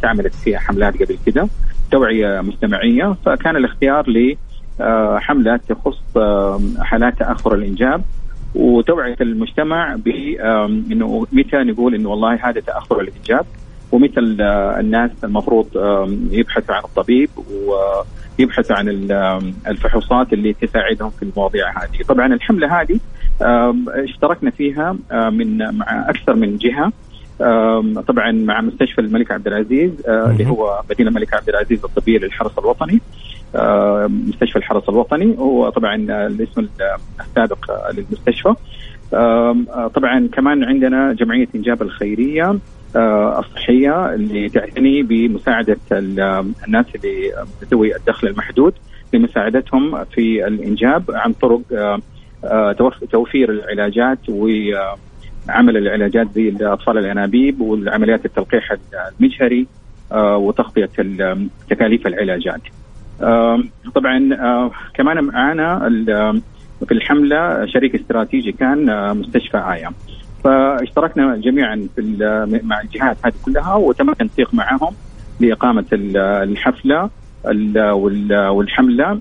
تعملت فيها حملات قبل كده توعية مجتمعيه فكان الاختيار لحمله تخص حالات تأخر الإنجاب وتوعية المجتمع بانه متى نقول إنه والله هذا تأخر الإنجاب. ومثل الناس المفروض يبحثوا عن الطبيب ويبحثوا عن الفحوصات اللي تساعدهم في المواضيع هذه. طبعا الحملة هذه اشتركنا فيها من مع أكثر من جهة طبعا مع مستشفى الملك عبد العزيز اللي هو مدينة الملك عبد العزيز الطبية للحرس الوطني مستشفى الحرس الوطني. هو طبعا الاسم السابق للمستشفى. طبعا كمان عندنا جمعية إنجاب الخيرية الصحية اللي تعتني بمساعدة الناس اللي ذوي الدخل المحدود لمساعدتهم في الإنجاب عن طرق توفير العلاجات وعمل العلاجات زي الأطفال الأنابيب والعمليات التلقيح المجهري وتغطية تكاليف العلاجات. طبعا كمان معنا في الحملة شريك استراتيجي كان مستشفى آيا. فاشتركنا جميعا في مع الجهات هذه كلها وتم التنسيق معهم لإقامة الحفلة والحملة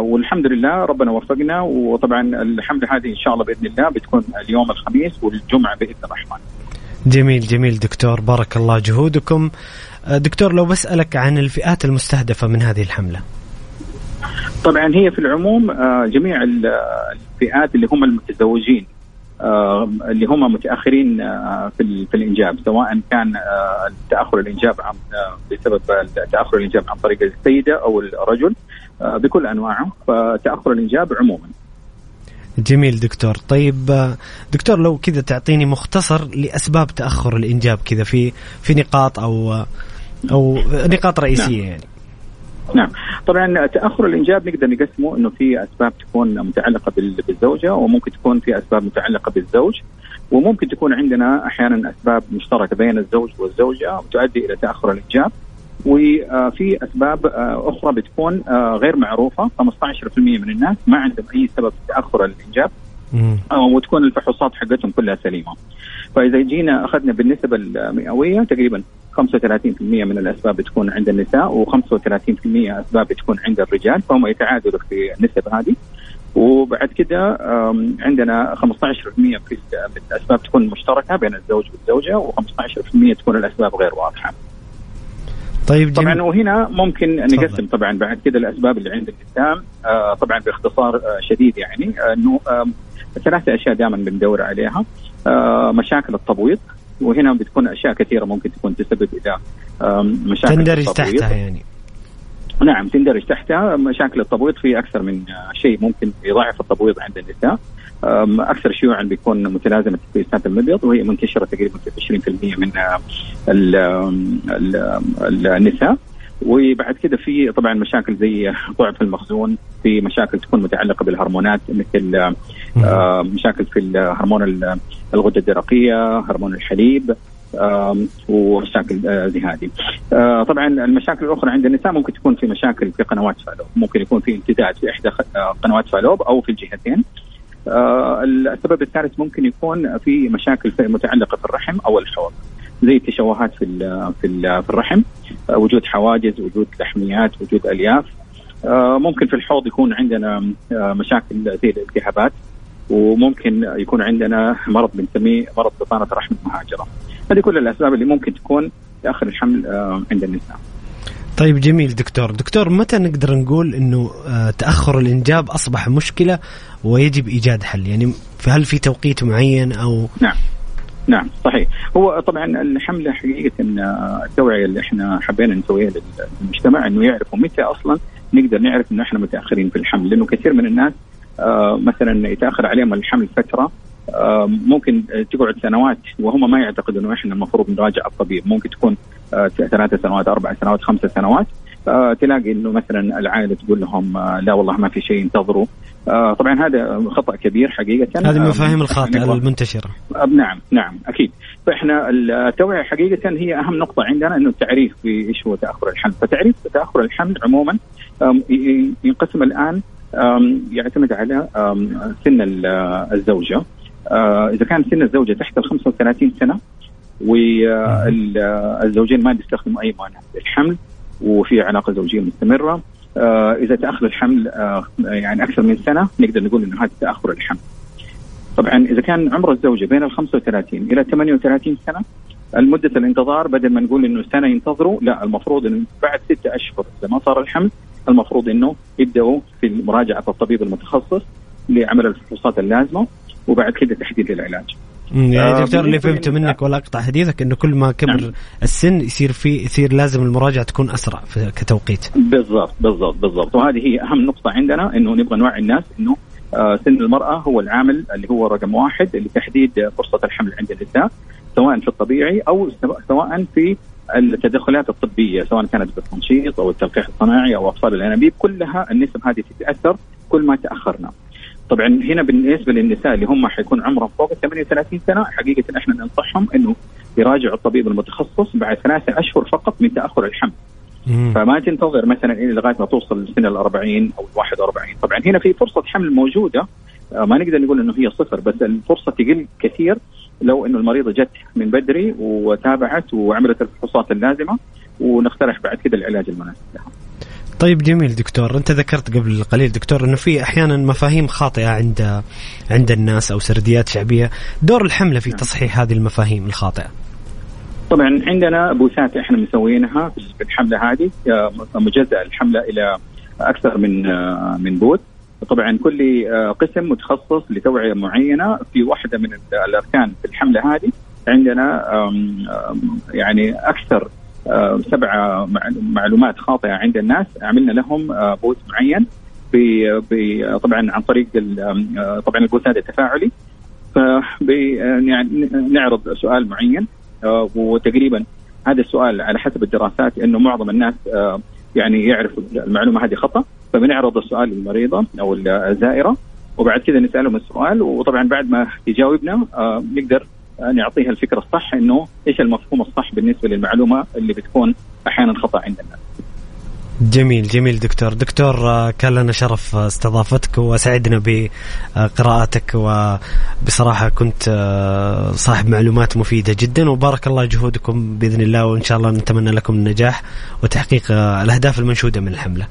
والحمد لله ربنا وفقنا وطبعا الحملة هذه إن شاء الله بإذن الله بتكون اليوم الخميس والجمعة بإذن الرحمن. جميل جميل دكتور بارك الله جهودكم. دكتور لو بسألك عن الفئات المستهدفة من هذه الحملة. طبعا هي في العموم جميع الفئات اللي هم المتزوجين آه اللي هم متأخرين آه في, في الإنجاب سواء كان آه تأخر الإنجاب عن بسبب تأخر الإنجاب عن طريق السيدة أو الرجل بكل أنواعه فتأخر الإنجاب عموما. جميل دكتور طيب دكتور لو كذا تعطيني مختصر لأسباب تأخر الإنجاب كذا في في نقاط أو أو نقاط رئيسية نعم. يعني. نعم. طبعا تأخر الإنجاب نقدر نقسمه إنه في أسباب تكون متعلقة بالزوجة وممكن تكون في أسباب متعلقة بالزوج وممكن تكون عندنا أحيانا أسباب مشتركة بين الزوج والزوجة تؤدي إلى تأخر الإنجاب. وفي أسباب أخرى بتكون غير معروفة 15% من الناس ما عندهم أي سبب تاخر الإنجاب. وتكون الفحوصات حقتهم كلها سليمة. فإذا جينا أخذنا بالنسب المئوية تقريبا 35% من الأسباب بتكون عند النساء و35% أسباب بتكون عند الرجال فهم يتعادلوا في النسب هذه. وبعد كده عندنا 15% في الأسباب تكون مشتركة بين الزوج والزوجة و15% تكون الأسباب غير واضحة. طيب جميل. طبعا وهنا ممكن نقسم طبعا بعد كده الأسباب اللي عند النساء آه طبعا باختصار آه شديد يعني انه ثلاثة أشياء دائما بندور عليها مشاكل التبويض وهنا بتكون أشياء كثيرة ممكن تكون تسبب إلى مشاكل تندرج. تحتها يعني. نعم تندرج تحتها. مشاكل التبويض في أكثر من شيء ممكن يضاعف التبويض عند النساء. أكثر شيوعا بيكون متلازمة تكويسات المبيض وهي منتشرة تقريبا في 20% من ال ال ال النساء. وبعد كده في طبعا مشاكل زي ضعف المخزون في مشاكل تكون متعلقة بالهرمونات مثل آه، مشاكل في هرمون الغدة الدرقية هرمون الحليب ومشاكل آه، زي هذه. آه، طبعا المشاكل الأخرى عند النساء ممكن تكون في مشاكل في قنوات فالوب، ممكن يكون في امتداد في إحدى قنوات فالوب أو في الجهتين. السبب الثالث ممكن يكون في مشاكل متعلقة في الرحم أو الحوض. زي التشوهات في في في الرحم وجود حواجز وجود لحميات وجود ألياف. ممكن في الحوض يكون عندنا مشاكل زي الالتهابات وممكن يكون عندنا مرض بنسميه مرض بطانه رحم المهاجرة. هذه كل الأسباب اللي ممكن تكون تاخر الحمل عند النساء. طيب جميل دكتور. دكتور متى نقدر نقول إنه تأخر الإنجاب أصبح مشكلة ويجب إيجاد حل؟ يعني هل في توقيت معين أو نعم. نعم صحيح. هو طبعا الحملة حقيقة التوعية اللي إحنا حبينا نسويها للمجتمع إنه يعرفوا متى أصلا نقدر نعرف إنه إحنا متأخرين في الحمل لأنه كثير من الناس آه مثلا يتأخر عليهم الحمل فترة آه ممكن تقعد سنوات وهم ما يعتقدوا إنه إحنا المفروض نراجع الطبيب. ممكن تكون آه ثلاث سنوات أربع سنوات خمس سنوات. آه تلاقي إنه مثلا العائلة تقول لهم آه لا والله ما في شيء انتظروا آه طبعا هذا خطأ كبير حقيقة. هذه المفاهيم الخاطئة المنتشرة. آه نعم نعم أكيد. فإحنا التوعيه حقيقة هي أهم نقطة عندنا إنه التعريف بايش هو تأخر الحمل. فتعريف تأخر الحمل عموما ينقسم الآن يعتمد على سن الزوجة. آه إذا كان سن الزوجة تحت ال 35 سنة والزوجين ما بيستخدموا أي مانع للحمل وفي علاقة زوجية مستمرة آه إذا تاخر الحمل آه يعني أكثر من سنة نقدر نقول إنه هذا تأخر الحمل. طبعا إذا كان عمر الزوجة بين ال 35 إلى 38 سنة المدة الانتظار بدل ما نقول إنه سنة ينتظروا لا المفروض إنه بعد ستة أشهر إذا ما صار الحمل المفروض إنه يبدأوا في مراجعة الطبيب المتخصص لعمل الفحوصات اللازمة وبعد كده تحديد العلاج. يعني آه دكتور اللي فهمته منك ولا أقطع حديثك إنه كل ما كبر نعم. السن يصير في يصير لازم المراجعة تكون أسرع في كتوقيت. بالضبط بالضبط بالضبط وهذه هي أهم نقطة عندنا إنه نبغى نوعي الناس إنه آه سن المرأة هو العامل اللي هو رقم واحد لتحديد فرصة الحمل عند النساء سواء في الطبيعي أو سواء في التدخلات الطبية سواء كانت بالتنشيط أو التلقيح الصناعي أو اطفال الأنابيب كلها النسب هذه تتأثر كل ما تأخرنا. طبعا هنا بالنسبة للنساء اللي هم حيكون عمرهم فوق ال 38 سنة حقيقة إحنا ننصحهم إنه يراجعوا الطبيب المتخصص بعد ثلاثة أشهر فقط من تأخر الحمل. مم. فما تنتظر مثلا إلى لغاية ما توصل لسن ال 40 أو ال 41 طبعا هنا في فرصة حمل موجودة ما نقدر نقول إنه هي صفر بس الفرصة تقل كثير لو إنه المريضه جت من بدري وتابعت وعملت الفحوصات اللازمة ونقترح بعد كده العلاج المناسب لها. طيب جميل دكتور انت ذكرت قبل قليل دكتور انه في أحيانا مفاهيم خاطئة عند عند الناس أو سرديات شعبية. دور الحملة في تصحيح هذه المفاهيم الخاطئة. طبعا عندنا بوثات إحنا مسوينها في الحملة هذه مجزأ الحملة إلى أكثر من من بوث. طبعا كل قسم متخصص لتوعية معينة في واحدة من الأركان في الحملة هذه عندنا يعني أكثر سبع معلومات خاطئة عند الناس. عملنا لهم بوث معين ب طبعا عن طريق طبعا البوث هذا يعني نعرض سؤال معين وتقريبا هذا السؤال على حسب الدراسات إنه معظم الناس يعني يعرف المعلومة هذه خطأ فبنعرض السؤال للمريضة أو الزائرة وبعد كذا نسألهم السؤال وطبعا بعد ما يجاوبنا آه نقدر نعطيها الفكرة الصح إنه إيش المفهوم الصح بالنسبة للمعلومة اللي بتكون أحيانا خطأ عند الناس. جميل جميل دكتور. دكتور كان لنا شرف استضافتك وسعدنا بقراءتك وبصراحة كنت صاحب معلومات مفيدة جدا وبارك الله جهودكم بإذن الله وإن شاء الله نتمنى لكم النجاح وتحقيق الأهداف المنشودة من الحملة.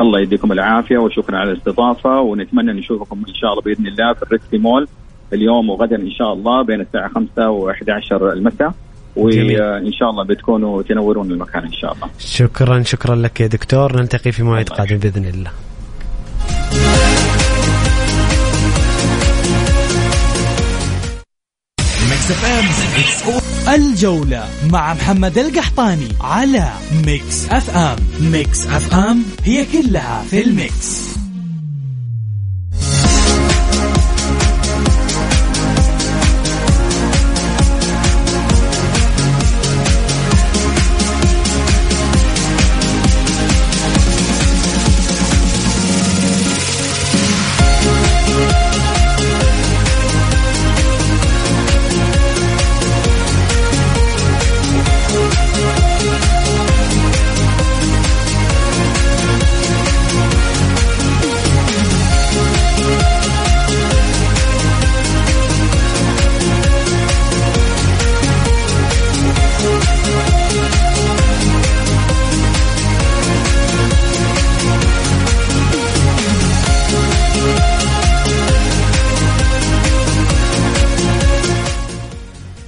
الله يديكم العافية وشكرا على الاستضافة ونتمنى نشوفكم إن شاء الله بإذن الله في الريسكي مول. اليوم وغدا إن شاء الله بين الساعة 5 و11 المساء. وإن شاء الله بتكونوا تنورون المكان إن شاء الله. شكرا شكرا لك يا دكتور. نلتقي في موعد قادم بإذن الله. الجولة مع محمد القحطاني على Mix FM Mix FM هي كلها في ال mix.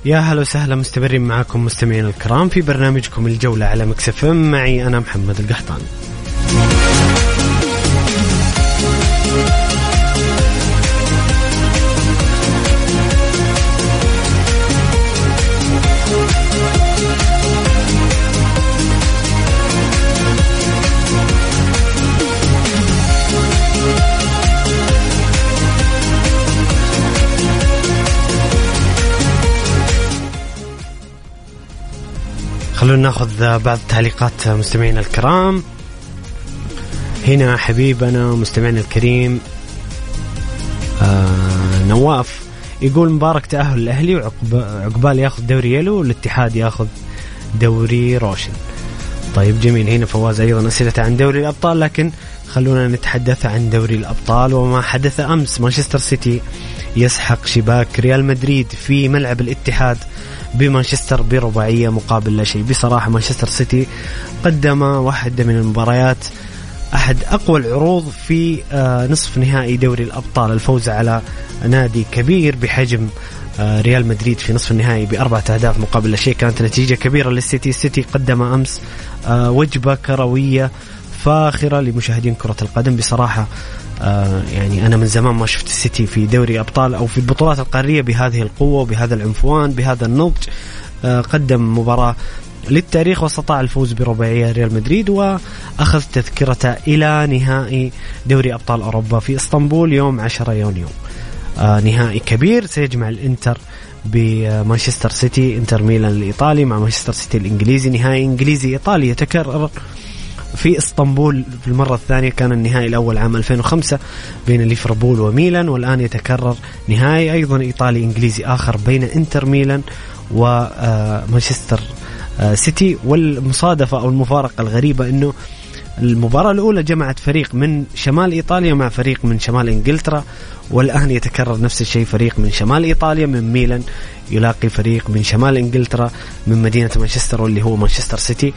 يا هلا وسهلا مستمرين معكم مستمعين الكرام في برنامجكم الجولة على مكسف معي أنا محمد القحطاني. خلونا ناخذ بعض تعليقات مستمعينا الكرام. هنا حبيبنا مستمعنا الكريم آه نواف يقول مبارك تأهل الأهلي وعقبال ياخذ دوري يلو والاتحاد ياخذ دوري روشن. طيب جميل هنا فواز أيضا أسئلة عن دوري الأبطال لكن خلونا نتحدث عن دوري الأبطال. وما حدث أمس مانشستر سيتي يسحق شباك ريال مدريد في ملعب الاتحاد بمانشستر برباعية مقابل لا شيء. بصراحة مانشستر سيتي قدم واحدة من المباريات أحد أقوى العروض في آه، نصف نهائي دوري الأبطال. الفوز على نادي كبير بحجم آه، ريال مدريد في نصف النهائي بأربعة أهداف مقابل لا شيء. كانت نتيجة كبيرة للسيتي. السيتي قدم أمس آه، وجبة كروية فاخرة لمشاهدين كرة القدم. بصراحة آه يعني أنا من زمان ما شفت السيتي في دوري أبطال أو في البطولات القارية بهذه القوة وبهذا العنفوان بهذا النضج. آه قدم مباراة للتاريخ واستطاع الفوز برباعية ريال مدريد وأخذ تذكرته إلى نهائي دوري أبطال أوروبا في إسطنبول يوم 10 يونيو. آه نهائي كبير سيجمع الإنتر بمانشستر سيتي إنتر ميلان الإيطالي مع مانشستر سيتي الإنجليزي. نهائي إنجليزي إيطالي يتكرر في اسطنبول في المرة الثانية كان النهائي الأول عام 2005 بين ليفربول وميلان والآن يتكرر نهائي أيضا إيطالي إنجليزي آخر بين إنتر ميلان ومانشستر آه، سيتي. والمصادفة أو المفارقة الغريبة أنه المباراة الأولى جمعت فريق من شمال إيطاليا مع فريق من شمال إنجلترا والآن يتكرر نفس الشيء فريق من شمال إيطاليا من ميلان يلاقي فريق من شمال إنجلترا من مدينة مانشستر واللي هو مانشستر سيتي.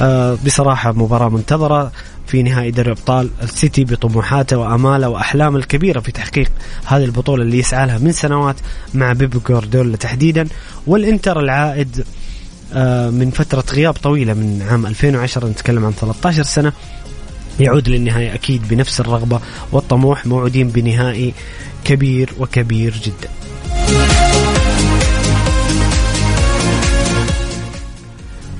آه بصراحة مباراة منتظرة في نهائي دوري أبطال السيتي بطموحاته وأماله وأحلامه الكبيرة في تحقيق هذه البطولة اللي يسعى لها من سنوات مع بيب جوارديولا تحديدا والإنتر العائد من فترة غياب طويلة من عام 2010 نتكلم عن 13 سنة يعود للنهاية أكيد بنفس الرغبة والطموح موعودين بنهائي كبير وكبير جدا.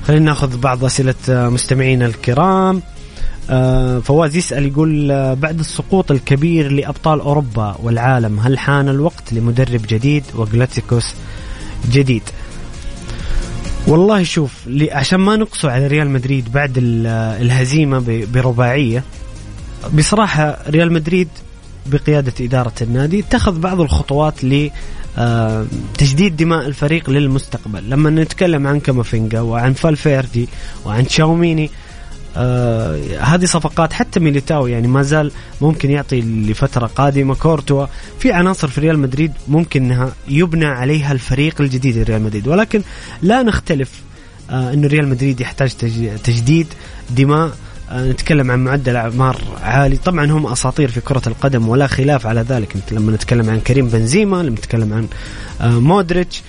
خلينا ناخذ بعض أسئلة مستمعينا الكرام. آه، فواز يسأل يقول آه، بعد السقوط الكبير لأبطال أوروبا والعالم هل حان الوقت لمدرب جديد وجلاكتيكوس جديد؟ والله شوف عشان ما نقصوا على ريال مدريد بعد الهزيمة برباعية بصراحة ريال مدريد بقيادة إدارة النادي اتخذ بعض الخطوات لتجديد دماء الفريق للمستقبل. لما نتكلم عن كامافينجا وعن فالفيردي وعن تشاوميني آه هذه صفقات حتى ميليتاو يعني ما زال ممكن يعطي لفترة قادمة. كورتوا في عناصر في ريال مدريد ممكن إنها يبنى عليها الفريق الجديد لريال مدريد. ولكن لا نختلف آه إنه ريال مدريد يحتاج تجديد دماء آه نتكلم عن معدل أعمار عالي. طبعا هم أساطير في كرة القدم ولا خلاف على ذلك. لما نتكلم عن كريم بنزيما لما نتكلم عن آه مودريتش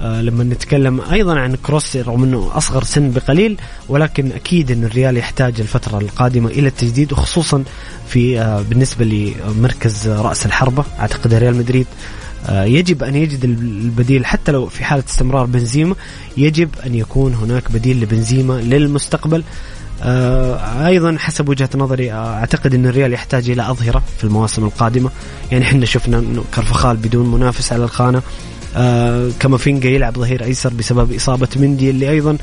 لما نتكلم أيضا عن كروس رغم إنه أصغر سن بقليل ولكن أكيد إن الريال يحتاج الفترة القادمة إلى التجديد وخصوصا في آه بالنسبة لمركز رأس الحربة. أعتقد ريال مدريد آه يجب أن يجد البديل حتى لو في حالة استمرار بنزيما يجب أن يكون هناك بديل لبنزيما للمستقبل. آه أيضا حسب وجهة نظري آه أعتقد إن الريال يحتاج إلى أظهرة في المواسم القادمة. يعني إحنا شفنا إنه كرفخال بدون منافس على الخانة. آه يلعب ظهير أيسر بسبب إصابة مندي اللي أيضا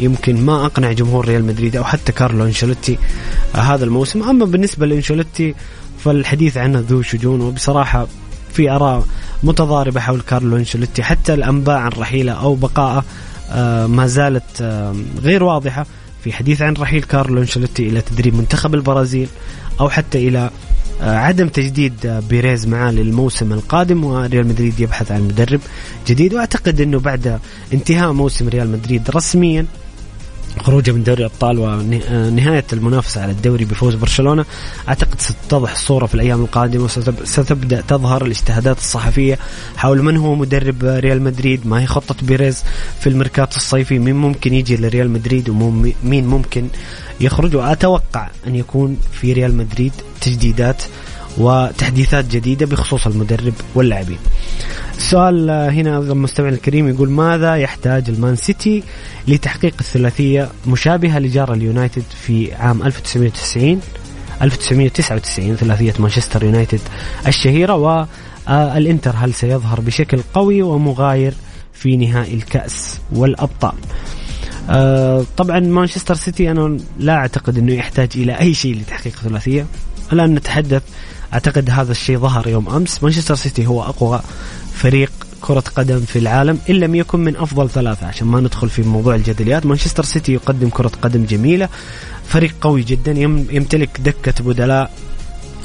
يمكن ما أقنع جمهور ريال مدريد أو حتى كارلو أنشيلوتي آه هذا الموسم. أما بالنسبة لأنشيلوتي فالحديث عنه ذو شجون وبصراحة في آراء متضاربة حول كارلو أنشيلوتي. حتى الأنباء عن رحيله أو بقائه آه ما زالت آه غير واضحة في حديث عن رحيل كارلو أنشيلوتي إلى تدريب منتخب البرازيل أو حتى إلى عدم تجديد آه، بيريز معاه للموسم القادم وريال مدريد يبحث عن مدرب جديد. وأعتقد إنه بعد انتهاء موسم ريال مدريد رسميا خروجه من دوري الأبطال ونهاية المنافسة على الدوري بفوز برشلونة. أعتقد ستتضح الصورة في الأيام القادمة وستبدا تظهر الاجتهادات الصحفية حول من هو مدرب ريال مدريد ما هي خطة بيريز في الميركاتو الصيفي مين ممكن يجي لريال مدريد ومين ممكن يخرج. وأتوقع أن يكون في ريال مدريد تجديدات وتحديثات جديدة بخصوص المدرب واللاعبين. السؤال هنا المستمع الكريم يقول ماذا يحتاج المان سيتي لتحقيق الثلاثية مشابهة لجار اليونايتد في عام 1990 1999 ثلاثية مانشستر يونايتد الشهيرة والإنتر هل سيظهر بشكل قوي ومغاير في نهائي الكأس والأبطال. آه طبعا مانشستر سيتي أنا لا أعتقد إنه يحتاج إلى أي شيء لتحقيق ثلاثيه الآن نتحدث أعتقد هذا الشيء ظهر يوم أمس. مانشستر سيتي هو أقوى فريق كرة قدم في العالم إن لم يكن من أفضل ثلاثة. عشان ما ندخل في موضوع الجدليات مانشستر سيتي يقدم كرة قدم جميلة فريق قوي جدا يمتلك دكة بدلاء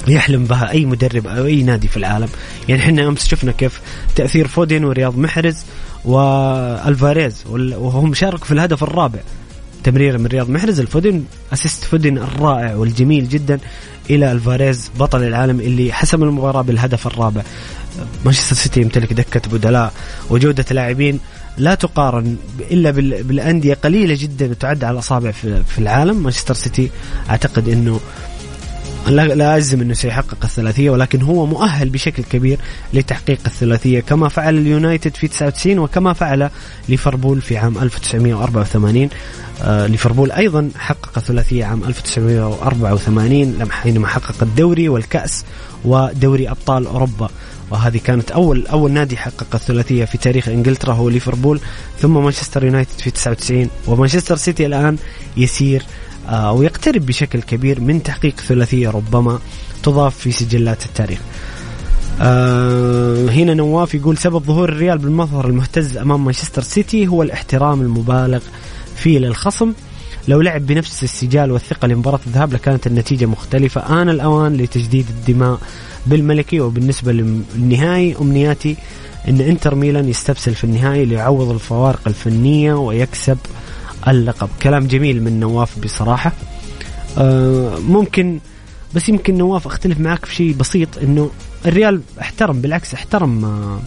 يحلم بها أي مدرب أو أي نادي في العالم. يعني إحنا أمس شفنا كيف تأثير فودين ورياض محرز والفاريز وهم شاركوا في الهدف الرابع. تمريره من رياض محرز لفودن assist فودن الرائع والجميل جدا. إلى الفاريز بطل العالم اللي حسم المباراة بالهدف الرابع. مانشستر سيتي يمتلك دكة بدلاء وجودة لاعبين لا تقارن إلا بالأندية قليلة جدا تعد على الأصابع في العالم. مانشستر سيتي أعتقد إنه لا أجزم أنه سيحقق الثلاثية ولكن هو مؤهل بشكل كبير لتحقيق الثلاثية كما فعل اليونايتد في 99 وكما فعل ليفربول في عام 1984 آه ليفربول أيضا حقق الثلاثية عام 1984 حينما حقق الدوري والكأس ودوري أبطال أوروبا. وهذه كانت أول أول نادي حقق الثلاثية في تاريخ إنجلترا هو ليفربول ثم مانشستر يونايتد في 99 ومانشستر سيتي الآن يسير أو يقترب بشكل كبير من تحقيق ثلاثية ربما تضاف في سجلات التاريخ. آه هنا نواف يقول سبب ظهور الريال بالمظهر المهتز أمام مانشستر سيتي هو الاحترام المبالغ فيه للخصم لو لعب بنفس السجال والثقة لمباراة الذهاب لكانت النتيجة مختلفة. آن الأوان لتجديد الدماء بالملكي وبالنسبة للنهائي. أمنياتي أن إنتر ميلان يستبسل في النهائي ليعوض الفوارق الفنية ويكسب اللقب كلام جميل من نواف بصراحة. آه ممكن بس يمكن نواف أختلف معك في شيء بسيط إنه الريال احترم بالعكس احترم آه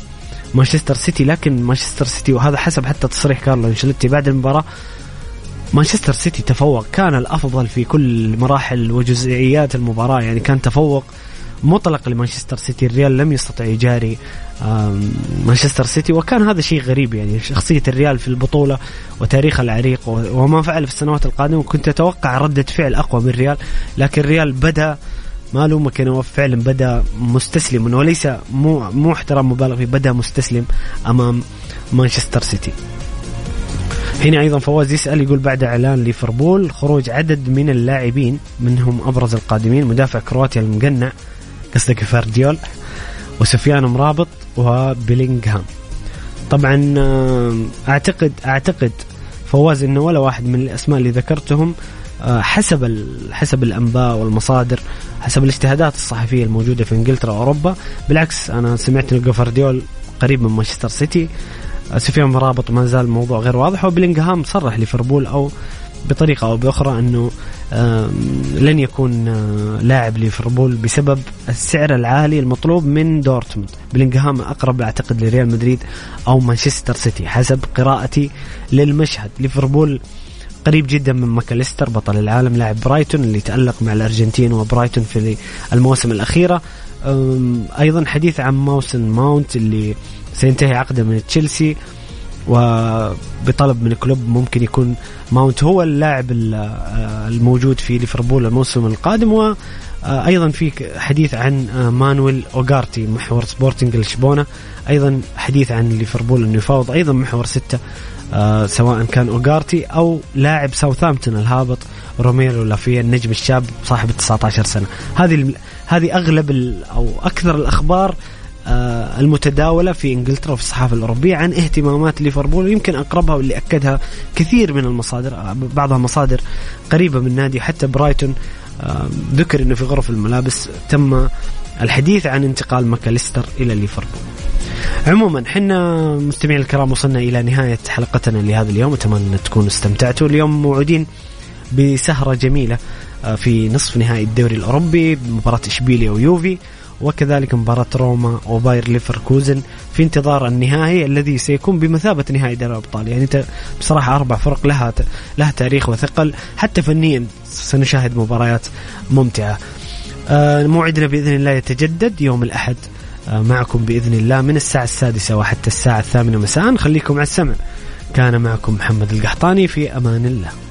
مانشستر سيتي لكن مانشستر سيتي وهذا حسب حتى تصريح كارلو أنشيلوتي بعد المباراة مانشستر سيتي تفوق كان الأفضل في كل مراحل وجزئيات المباراة يعني كان تفوق مطلق لمانشستر سيتي الريال لم يستطع يجاري مانشستر سيتي وكان هذا شيء غريب يعني شخصية الريال في البطولة وتاريخها العريق وما فعل في السنوات القادمة كنت أتوقع ردة فعل أقوى من الريال لكن الريال بدأ ما لومك انه فعلا بدأ مستسلم وليس مو مو احترام مبالغ فيه بدأ مستسلم أمام مانشستر سيتي. هنا أيضا فواز يسأل يقول بعد إعلان ليفربول خروج عدد من اللاعبين منهم أبرز القادمين مدافع كرواتيا المقنع قصدك فارديول وسفيان مرابط وبيلينغهام. طبعا آه، أعتقد أعتقد فواز إنه ولا واحد من الأسماء اللي ذكرتهم آه، حسب حسب الأنباء والمصادر حسب الاجتهادات الصحفية الموجودة في إنجلترا وأوروبا. بالعكس أنا سمعت إنه جوفارديول قريب من مانشستر سيتي. آه، سفيان مرابط ما زال الموضوع غير واضح وبلينغهام صرح ليفربول أو بطريقة أو بأخرى أنه لن يكون آه، لاعب ليفربول بسبب السعر العالي المطلوب من دورتموند. بلينغهام أقرب أعتقد لريال مدريد أو مانشستر سيتي حسب قراءتي للمشهد. ليفربول قريب جدا من ماكاليستر بطل العالم لاعب برايتون اللي تألق مع الأرجنتين وبرايتون في المواسم الأخيرة. أيضا حديث عن ماسون ماونت اللي سينتهي عقده من تشيلسي. وبطلب من كلوب ممكن يكون ماونت هو اللاعب آه، الموجود في ليفربول الموسم القادم و آه، أيضا في حديث عن آه، مانويل أوغارتي محور سبورتنج لشبونة. أيضا حديث عن ليفربول إنه يفاوض أيضا محور ستة سواء كان أوغارتي أو لاعب ساوثامبتون الهابط روميو لافيا النجم الشاب صاحب 19 سنة. هذه هذه أغلب أو أكثر الأخبار آه، المتداولة في إنجلترا وفي الصحافة الأوروبية عن اهتمامات ليفربول يمكن أقربها واللي أكدها كثير من المصادر آه، بعضها مصادر قريبة من نادي حتى برايتون آه، ذكر أنه في غرف الملابس تم الحديث عن انتقال ماكاليستر إلى ليفربول. عموما حنا مستمعين الكرام وصلنا إلى نهاية حلقتنا لهذا اليوم. أتمنى أن تكونوا استمتعتوا. اليوم موعودين بسهرة جميلة آه، في نصف نهائي الدوري الأوروبي مباراة إشبيليا ويوفي. وكذلك مباراة روما وباير ليفركوزن في انتظار النهائي الذي سيكون بمثابة نهائي دوري الأبطال. يعني أنت بصراحة أربع فرق لها لها تاريخ وثقل. حتى فنيا سنشاهد مباريات ممتعة. آه، موعدنا بإذن الله يتجدد يوم الأحد. آه، معكم بإذن الله من الساعة السادسة وحتى الساعة الثامنة مساء. خليكم على السمع. كان معكم محمد القحطاني في أمان الله.